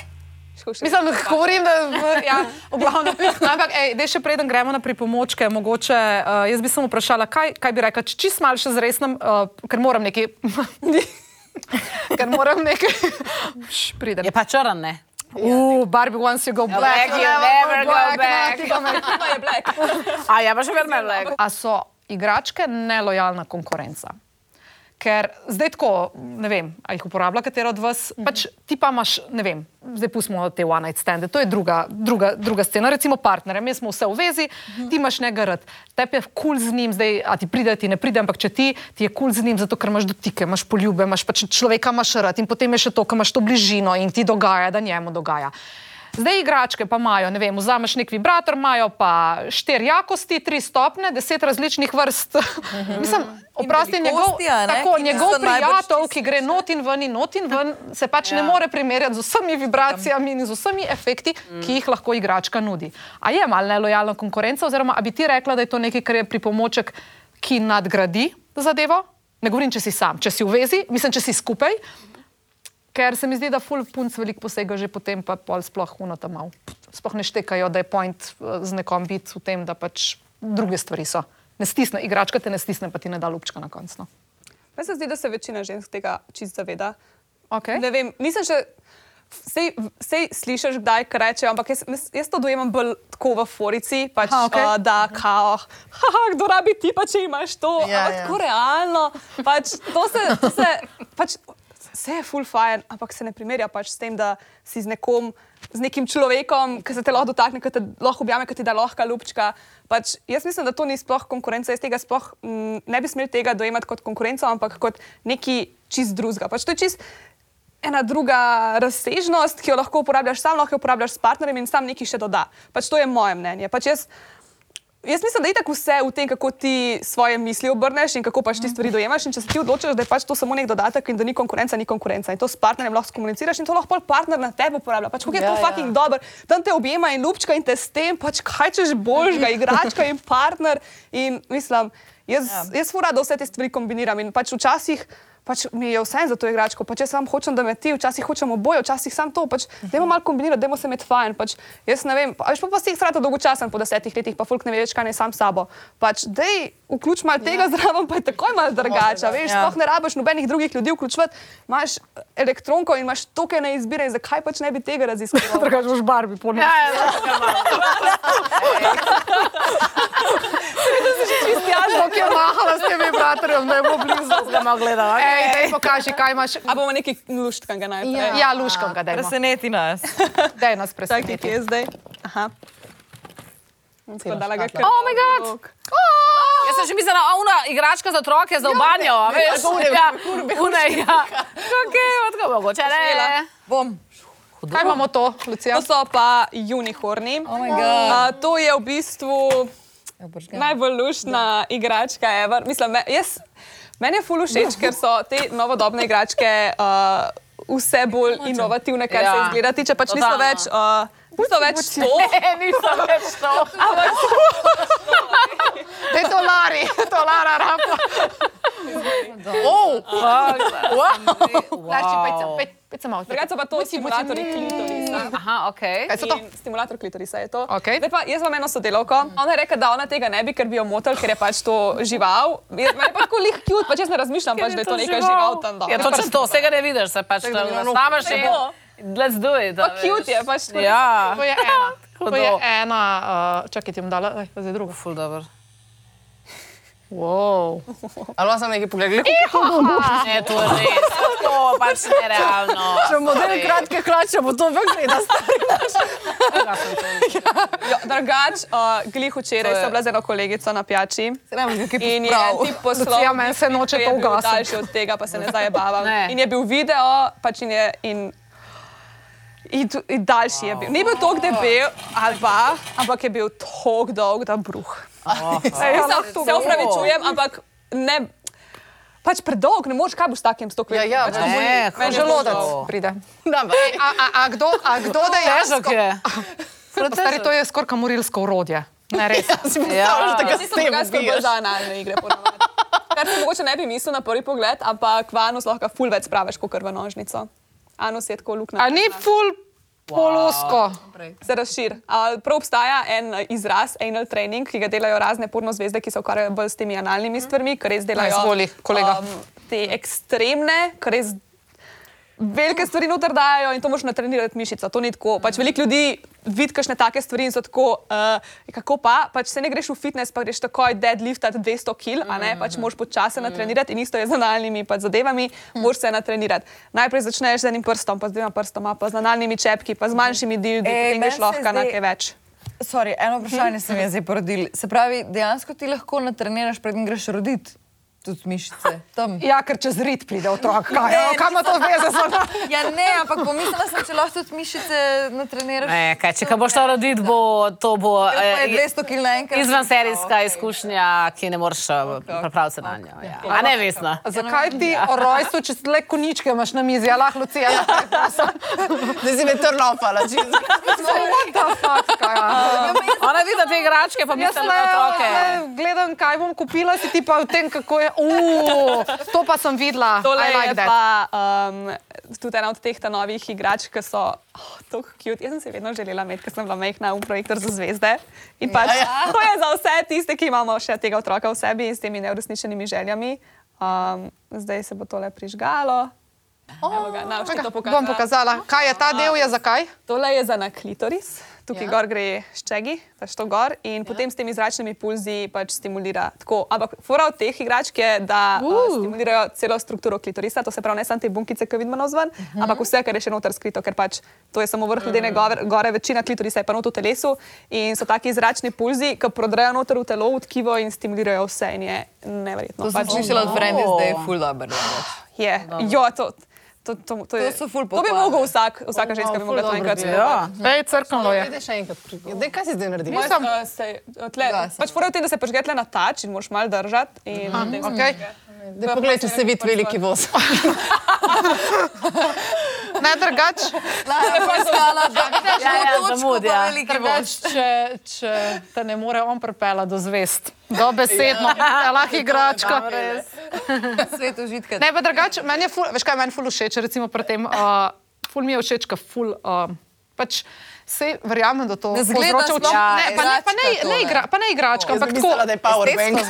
Mislim, da govorim, da ja, v glavnem. Ampak, ej, dej še preden gremo na pripomočke, mogoče uh, jaz bi samo vprašala, kaj, kaj bi rekla, če čist mal še zresnem, uh, ker moram nekaj. ker moram nekaj. Š, Pridem. Je pa črn, ne? Uh, Barbie, once you go black, black, you never go back. Je. A je pa še vedno black. A so igračke nelojalna konkurenca? Ker zdaj tako, ne vem, ali jih uporablja katero od vas, pač ti pa imaš, ne vem, zdaj pustimo te one night stande, to je druga, druga, druga scena, recimo partnerje, mi smo vse v vezi, ti imaš njega rad, tebi je kul cool z njim, zdaj, a ti pride, ti ne pride, ampak če ti, ti je kul cool z njim, zato ker imaš dotike, imaš poljube, imaš pač človeka imaš rad in potem je še to, ker imaš to bližino in ti dogaja, da njemu dogaja. Zdaj igračke pa imajo, ne vem, vzameš nek vibrator, imajo pa štiri jakosti, tri stopne, deset različnih vrst. Mislim, oprosti, njegov, velikosti, a ne, tako, ki njegov prijatelj, ki gre not in ven in not in ven, se pač ja. ne more primerjati z vsemi vibracijami in z vsemi efekti, mm. ki jih lahko igračka nudi. A je mal nelojalna konkurenca, oziroma a bi ti rekla, da je to nekaj, kar je pripomoček, ki nadgradi zadevo? Ne govorim, če si sam, če si v vezi, mislim, če si skupaj. Ker se mi zdi, da full punc veliko posega že potem, pa pol sploh huno tam mal. Sploh ne štekajo, da je point eh, z nekom biti v tem, da pač druge stvari so. Ne stisne, igračka te ne stisne, pa ti ne da lupčka na koncu. No. Meni se zdi, da se večina žensk tega čist zaveda. Okay. Ne vem, nisem še. Sej, sej slišiš, kdaj rečejo, ampak jaz, jaz- to dojemam bolj tako v forici, pač, Aha, okej. uh, da kao, haha, kdo rabi ti, pa če imaš to. Ja, ampak ja. tako realno, pač, to se, to se, pač, vse je full fajn, ampak se ne primerja pač s tem, da si z nekom, z nekim človekom, ki se te lahko dotakne, ki te lahko objame, ki ti da lahka lupčka. Pač, jaz mislim, da to ni sploh konkurenca, jaz tega sploh mm, ne bi smel tega dojemati kot konkurenco, ampak kot nekaj čist drugega. Pač, to je čist ena druga razsežnost, ki jo lahko uporabljaš sam, lahko jo uporabljaš s partnerjem in sam nekaj še doda. Pač to je moje mnenje. Pač jaz, jaz mislim, da je tako vse v tem, kako ti svoje misli obrneš in kako pač ti stvari dojemaš. In če se ti odločiš, da je pač to samo nek dodatek in da ni konkurenca, ni konkurenca. In to s partnerjem lahko komuniciraš in to lahko partner na tebe uporablja. Pač kako je Ja, to ja. fucking dober, tam te objema in lupčka in te s tem, pač kaj češ božga, igračka in partner. In mislim, Jaz, ja. jaz fura, da vse te stvari kombiniram in pač včasih. Pač mi je vse za to igračko, pač jaz sam hočem, da me ti, včasih hočemo oboje, včasih sam to. Pač, dajmo malo kombinirati, dajmo se med fajn. Pač, jaz ne vem, pa, veš, pa, pa si jih strata dolgočasen po desetih letih, pa folk ne ve več, kaj ne sam s sabo. Pač, dej, vključ malo tega ja. zraven, pa je takoj malo drugače. Veš, Ja. sploh ne rabiš nobenih drugih ljudi vključevati. Imaš elektronko in imaš toke na izbire, in zakaj pač ne bi tega raziskoval? Drugač boš barbi ponovno. Ja, ja, ja, Bog je mahala s temi bratrjem, da je bo blizu. ga malo gledala. Ej, daj pokaži, kaj imaš. A bomo neki luštkanga najprej. Ja, luškam ga, daj. Preseneti nas. Daj nas Čakaj, kje preseneti. je zdaj? Aha. Ga kar. Oh moj bog! Jaz sem že mislila, a una igračka za otroke za banjo, a veš, ja, une, ja. Okej, odko mogoče, ne. Bom. Kaj imamo to, Lucija? To so pa unicorni. Oh my God. A, to je v bistvu najbolj luštna igračka ever. Mislim, me, jaz, meni je fulu všeč, ker so te novodobne igračke uh, vse bolj inovativne, kar ja. se izgleda tiče. Pač niso Totalno. več, uh, niso več to. Ne, nisem več to. Daj to Lari, to Lara rapa. Lači, pejte, pejte, pejte malo. Drugače pa to simulatorji klitorisa. Aha, okej. Kaj so to? Stimulator klitorisa je to. Okej. Zdaj pa jaz imam eno sodelovko. Ona je rekla, da ona tega ne bi, ker bi jo motil, ker je pač to žival. Je pa tako lih cute, pač jaz ne razmišljam, pač, da je to neka žival tam dol. Ja, to, vsega ne vidiš, se pač tam nastavaš in let's do it. Pa cute je, pač tako. Ja, To je ena. To je ena, uh, čakaj, ti bom dala, aj, pa zdaj druga. ful dobro. Wow. Ali pa sem nekaj pogledal? Ne, to je res, to pač nerealno. Če model kratke hlače, bo to več gleda. Jo, Drugač, uh, glih včeraj To je- sem bila z eno kolegico na pijači. In je tip poslal, Lucija, meni se noče ki je to bil ugasniti. Daljši od tega, pa se ne zajebavam. Ne. In je bil video, pač in je. In, In, tu- in daljši je bil. Ni bil tako debel, ali pa, ampak je bil tako dolg, da bruh. Jaz se- upravičujem, ampak ne. Pač predolg, ne moreš, kaj boš s takim stokom. Ja, ja, pač ne, to boli. ko Meni je Želodec pride. Da, A, a, a kdo, a kdo dejansko? je. Stari, to je skoraj kamorilsko urodje. Ne, res. Ja. da ga Jaz s sem tem drugače bolj ubiješ. za analne igre. ponavadi. Kar se mogoče ne bi mislil na prvi pogled, ampak v anus lahko ful več spraviš kot v nožnico. Anus je tako luknja. A ni ful polosko? Se razširi. A, Prav obstaja en izraz, anal training, ki ga delajo razne porno zvezde, ki se ukvarjajo bolj s temi analnimi stvarmi, ker res delajo izvoli, kolega. um, te ekstremne, ker res velike stvari noter dajo in to moš natrenirati mišico. To ni tako. Pač veliko ljudi vidi kakšne take stvari in so tako, uh, kako pa, pač se ne greš v fitness, pa greš takoj deadliftati 200 kg, a ne, pač moš počasi natrenirati in isto je z analnimi pač zadevami, moš se natrenirati. Najprej začneš z enim prstom, pa z dvema prstoma, pa z analnimi čepki, pa z manjšimi dildi, potem meni greš lahko na kaj več. Sorry, eno vprašanje se mi je zdaj porodilo. Se pravi, dejansko ti lahko natreniraš, preden greš roditi. Tudi mišice. Tam. Ja, ker čez rit pride otrok. Kaj, ne, ima to veze z nami? Ja, ne, ampak pomislila sem, če lahko tudi mišice natreniraš. Ne, kaj, če ga boš to rodil, bo to bo je eh, 200 kg naenkrat. izven serijska Okej. izkušnja, ki ne moreš eh, pripraviti se na njo. Ja. A ne vesna. Zakaj ti o rojstvu, če le koničke imaš na mizi, a lahko Lucija? Zdaj si me trnopala. What the fuck, kaj? Ona vidi te igračke, pa Jaz mislim, le, da otroke. le gledam, kaj bom kupila, si ti pa v tem, kako je. Uh, to pa sem videla. I like je that. pa um, tudi ena od teh novih igrač, ki so oh, tako cute. Jaz sem se vedno želela imeti, ker sem bila majhna v projektor za zvezde. In pač, ja, ja. to je za vse tiste, ki imamo še tega otroka v sebi in s temi neuresničenimi željami. Um, zdaj se bo tole prižgalo. Evo ga, na, to Bom pokazala. kaj je ta del, je zakaj. Tole je za na klitoris, tukaj ja. gor gre ščegi, pač to gor in ja. potem s temi zračnimi pulzi pač stimulira tako. Ampak fora od teh igračk je, da uh. uh, stimulirajo celo strukturo klitorisa, to se pravi ne samo te bunkice, ki vidimo navzven, uh -huh. ampak vse, kar je še noter skrito, ker pač to je samo vrh ledene gore, gore, večina klitorisa je pa not v telesu in so taki zračni pulzi, ki prodrejo noter v telo, v tkivo in stimulirajo vse in je neverjetno. To sem Pač slišala od Frendi, da je full dobro. je, jo, to, to, to, to, je, To so ful to bi mogel vsak, vsaka ženska bi mogla to enkrat Ja. Ej, crknilo je. Daj še enkrat. Daj, kaj si zdaj naredil? Nisem. Uh, se, tle, pač fora je v tem, da se pač tle na tač in moraš malo držati. In, potem se Okay. Daj, poglej, če se vidi veliki voz. Ne, drugač. Lepo je skala, da Ja, ja, ja. veliki Drugač, moč. če, če te ne more on pripeljati do zvest, dobesedno, ja. lahko igračka. Svet užitka. Ne, pa drugače, meni je ful, veš kaj, meni je ful všeč, recimo pri tem, uh, ful mi je všeč, ka ful, uh, pač se verjamem, da to Ne zgleda povzroča sploh uči- ne pa ne, pa ne, ne, igra, pa ne igračka, ampak tako. Mislila, da je powerbank.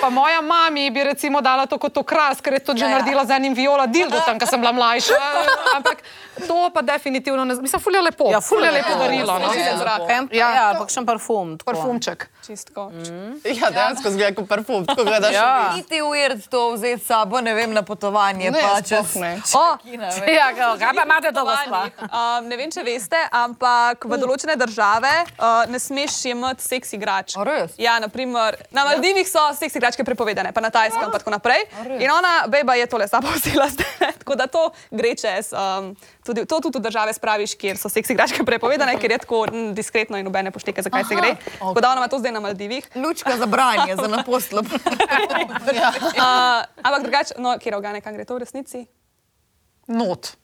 Pa moja mami bi recimo dala to kot okras, ker je to že Ja, ja. naredila z enim viola dildo tam, ko sem bila mlajša. Ampak to pa definitivno ne, mislim, ful je lepo. Ja, ful je lepo darilo. No? Ja. Ja. Ja, pa še parfum. tako. Parfumček. Čistko. Ja, dejansko zgleda kot parfum, tako gledaš. Ja. Niti ujerd to vzeti s sabo, ne vem, na potovanje. Ne, pa čez- ne. O. Ja, kaj kaj pa imate to, gospa? Um, ne vem, če veste, ampak v določene države uh, ne smeš jemati seks igrač. A res? Ja, naprimer, na Maldivih so seks igračke prepovedane, pa na Tajskem in tako naprej. In ona, beba, je tole sabo vzela, zdaj, tako da to gre čez. Um, tudi, to tudi v države spraviš, kjer so seks igračke prepovedane, ker je tako mm, diskretno in nobene pošteke, zakaj se gre. Da ona ima to zdaj na Maldivih. Lučka za branje, za naposlo. Uh, ampak drugače, no, kjer organe, kam gre to v resnici? Not.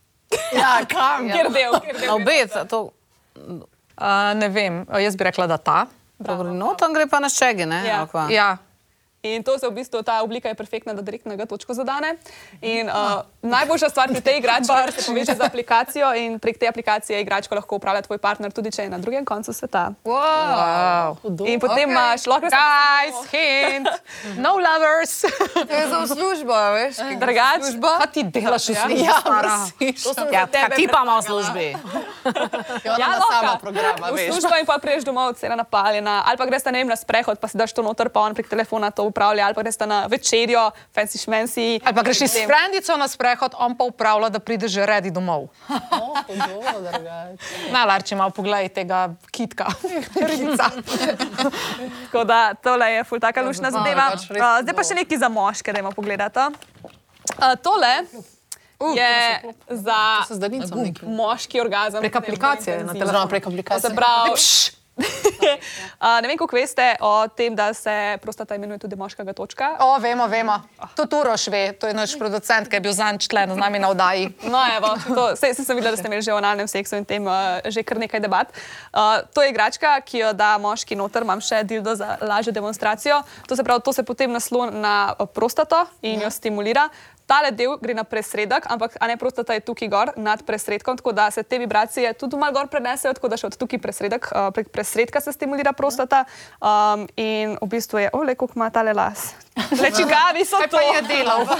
Ja, kam? Kjer del, kjer del. Na obet, to Uh, ne vem, jaz bi rekla, da ta. dobro, no, tam gre pa na ščegi, ne? Ja. Ja. In to se v bistvu, ta oblika je perfektna, da direktno ga točko zadane. In uh, najboljša stvar pri tej igrači je, da se poveže z aplikacijo in prek te aplikacije igračko lahko upravlja tvoj partner, tudi če je na drugem koncu sveta. Wow. In potem Okej. imaš lahko Guys, hint, no lovers. To je za službo, veš? drugač. Kaj ti delaš v službi? Ja. Ja, kaj ti pa ima v službi? Ja, ima sama programa, v veš. službo in pa priješ domov, cela napaljena. Ali pa greš ne vem, na sprehod, pa si daš to noter, pa on prek telefona to upravlja, ali pa greš na večerjo, fancy šmensi. Ali pa greš s frendico na sprehod, on pa upravlja, da pride že redi domov. Na larči malo poglej tega kitka. Ribica. Tako da tole je ful taka lušna zadeva. Uh, zdaj pa še nekaj za moške, da jim pogledate. Uh, tole je za moški orgazem. Prek aplikacije na Oziroma prek Se aplikacije. pravi, uh, ne vem, koliko veste o tem, da se prostata imenuje tudi moškega točka. O, vemo, vemo. To Turoš ve, to je naš producent, ki je bil zanj člen z nami na oddaji. No, evo, to, sej, sej sem videla, da ste imeli že o analnem seksu in tem uh, že kar nekaj debat. Uh, to je igračka, ki jo da moški noter, imam še dildo za lažjo demonstracijo. To se pravi, to se potem nasloni na uh, prostato in jo stimulira. Tale del gre na presredek, ampak a ne prostata je tukaj gor nad presredkom, tako da se te vibracije tudi malo gor prenesejo, tako da še od tukaj presredek, uh, prek presredka se stimulira prostata. Um, in v bistvu je, ole, koliko ima tale las. Le čigavi so to. je delal?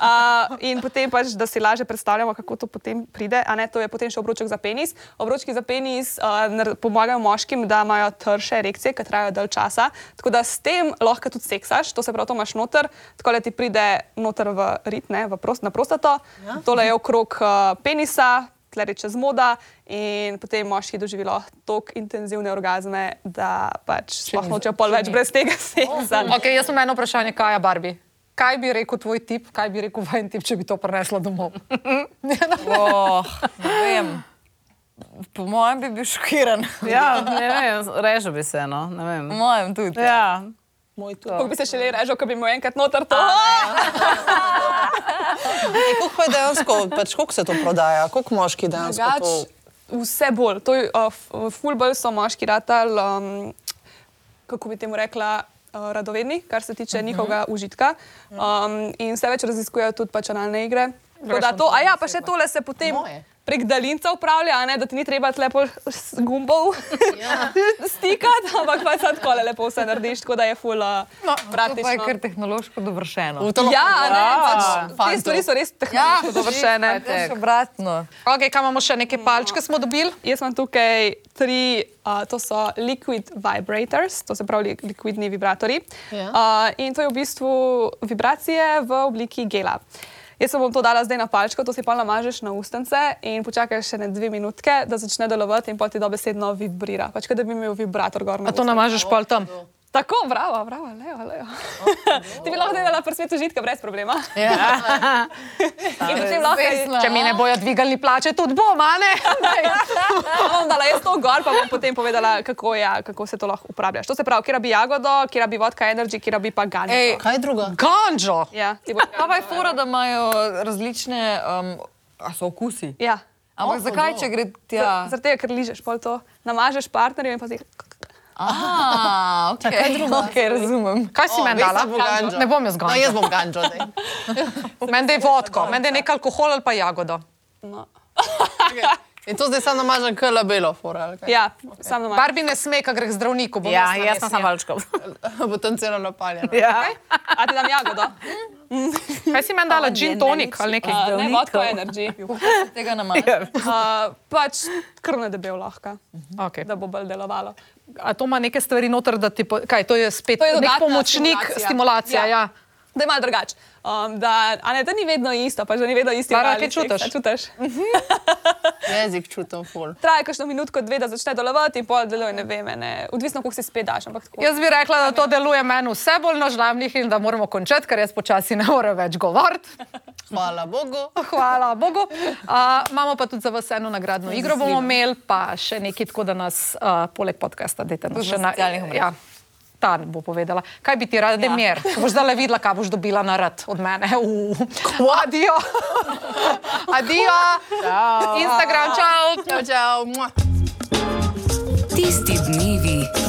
Uh, in potem pač, da si lažje predstavljamo, kako to potem pride. A ne, to je potem še obroček za penis. Obročki za penis uh, pomagajo moškim, da imajo trše erekcije, ki trajajo dalj časa. Tako da s tem lahko tudi seksaš, to se pravi, to imaš noter, tako da ti pride noter v rit, ne, v prost, na prostato. Ja. Tole je okrog uh, penisa. Tle reče zmoda, in potem moški doživelo tako intenzivne orgazme, da pač sploh nočejo pol več brez tega seksa. Okay, jaz imam eno vprašanje, kaj je Barbie? Kaj bi rekel tvoj tip, kaj bi rekel vajen tip, če bi to prinesla domov? Oh, ne vem. Po mojem bi bil šokiran. Ja, ne vem, režo bi se, no, ne vem. Po mojem tudi. Ja, Moj tu. Kako bi se še le režal, ko bi mu enkrat noter to. Pa je dejansko, pač koliko se to prodaja? Koliko moški dejansko Drugač, to? vse bolj. To je, uh, f- ful bolj so moški ratal, um, kako bi temu rekla, uh, radovedni, kar se tiče uh -huh. njihovega užitka. Um, in vse več raziskujejo tudi pač analne igre. Tako da To, a ja, pa še tole se potem Moje. Prek daljinca upravlja, a ne, da ti ni treba lepo gumbov Ja. stikati, ampak pa sad kole lepo vse narediš, tako da je ful uh, No, to pa je praktično. kar tehnološko dovršeno. To Ja, a ne, pač, te stvari so res Ja, tehnološko dovršene. To je še obratno. Okay, kaj imamo še neke palčke, smo dobili? Jaz imam tukaj tri, uh, to so liquid vibrators, to se pravi li- likvidni vibratorji. Ja. Uh, in to je v bistvu vibracije v obliki gela. Jaz bom to dala zdaj na palčko, to si pa namažeš na ustence in počakaš še ne dve minutke, da začne delovati in potem ti dobesedno vibrira. Pač, da bi imel vibrator gor A to ustnicah. namažeš pol tam? Tako, bravo, bravo, levo, levo. Ti bi lahko delala pri svetu žitka brez problema. Ja. Lahko Če mi ne bojo dvigali plače, tudi bom, a ne? bom dala jaz to gor, pa bom potem povedala, kako, je, kako se to lahko uporablja. To se pravi, kjer bi jagodo, kjer bi vodka energy, kjer bi pa ganjo. Ej, Kaj druga? Ganžo! Ja. Pa pa je fora, da imajo različne um, a so okusi. Ja. Ampak zakaj, če gre tja? Zaradi tega, ker ližeš pol to, namažeš partnerju in pa ti. Aha, ok. Kaj druga? Okay, razumem. Kaj si O, meni dala? da bo. Ne bom jaz No, jaz bom zdaj. Meni je vodko, meni je nek alkohol ali pa jagodo. No. In to zdaj samo namažem k labelo, fora. Ja, sam namažeš. Barbi ne sme, ker gre k zdravniku. Ja, na jaz sem mest samo nje. valčkov. Potencijalno napaljeno. Ja. A ti dam jagodo? Kaj si meni dala? Gin tonik ali nekaj? Uh, ne, vodko energy. Tega ne maram. Uh, pač krvne debel lahko, Okay. da bo bolj delovalo. A to ima neke stvari noter, da ti, po, kaj, to je spet To je nek pomočnik, stimulacija. stimulacija. Ja. Ja. Da je malo drugače. Um, da, a ne, da ni vedno isto, pa že ni vedno valec kaj čutiš? čutiš? Jezik čutim ful. Traja kakšno minutko, dve, da začne delovati in pol deluje, ne vem, ne, odvisno, koliko si spet daš. Jaz bi rekla, da to deluje meni vse bolj na žlamnih in da moramo končati, ker jaz počasi ne morem več govoriti. Hvala Bogu. Hvala Bogu. Uh, imamo pa tudi za vas eno nagradno igro, bomo imeli pa še nekaj tako, da nas uh, poleg podcasta dajte na socialnih omrežjih. Ja. Ta bo povedala, kaj bi ti rada, da ja. mir. Boš zdaj le videla, kaj boš dobila na rad od mene. Uh. Adijo. Adijo. Instagram, čau. Čau, čau. Tisti dnevi.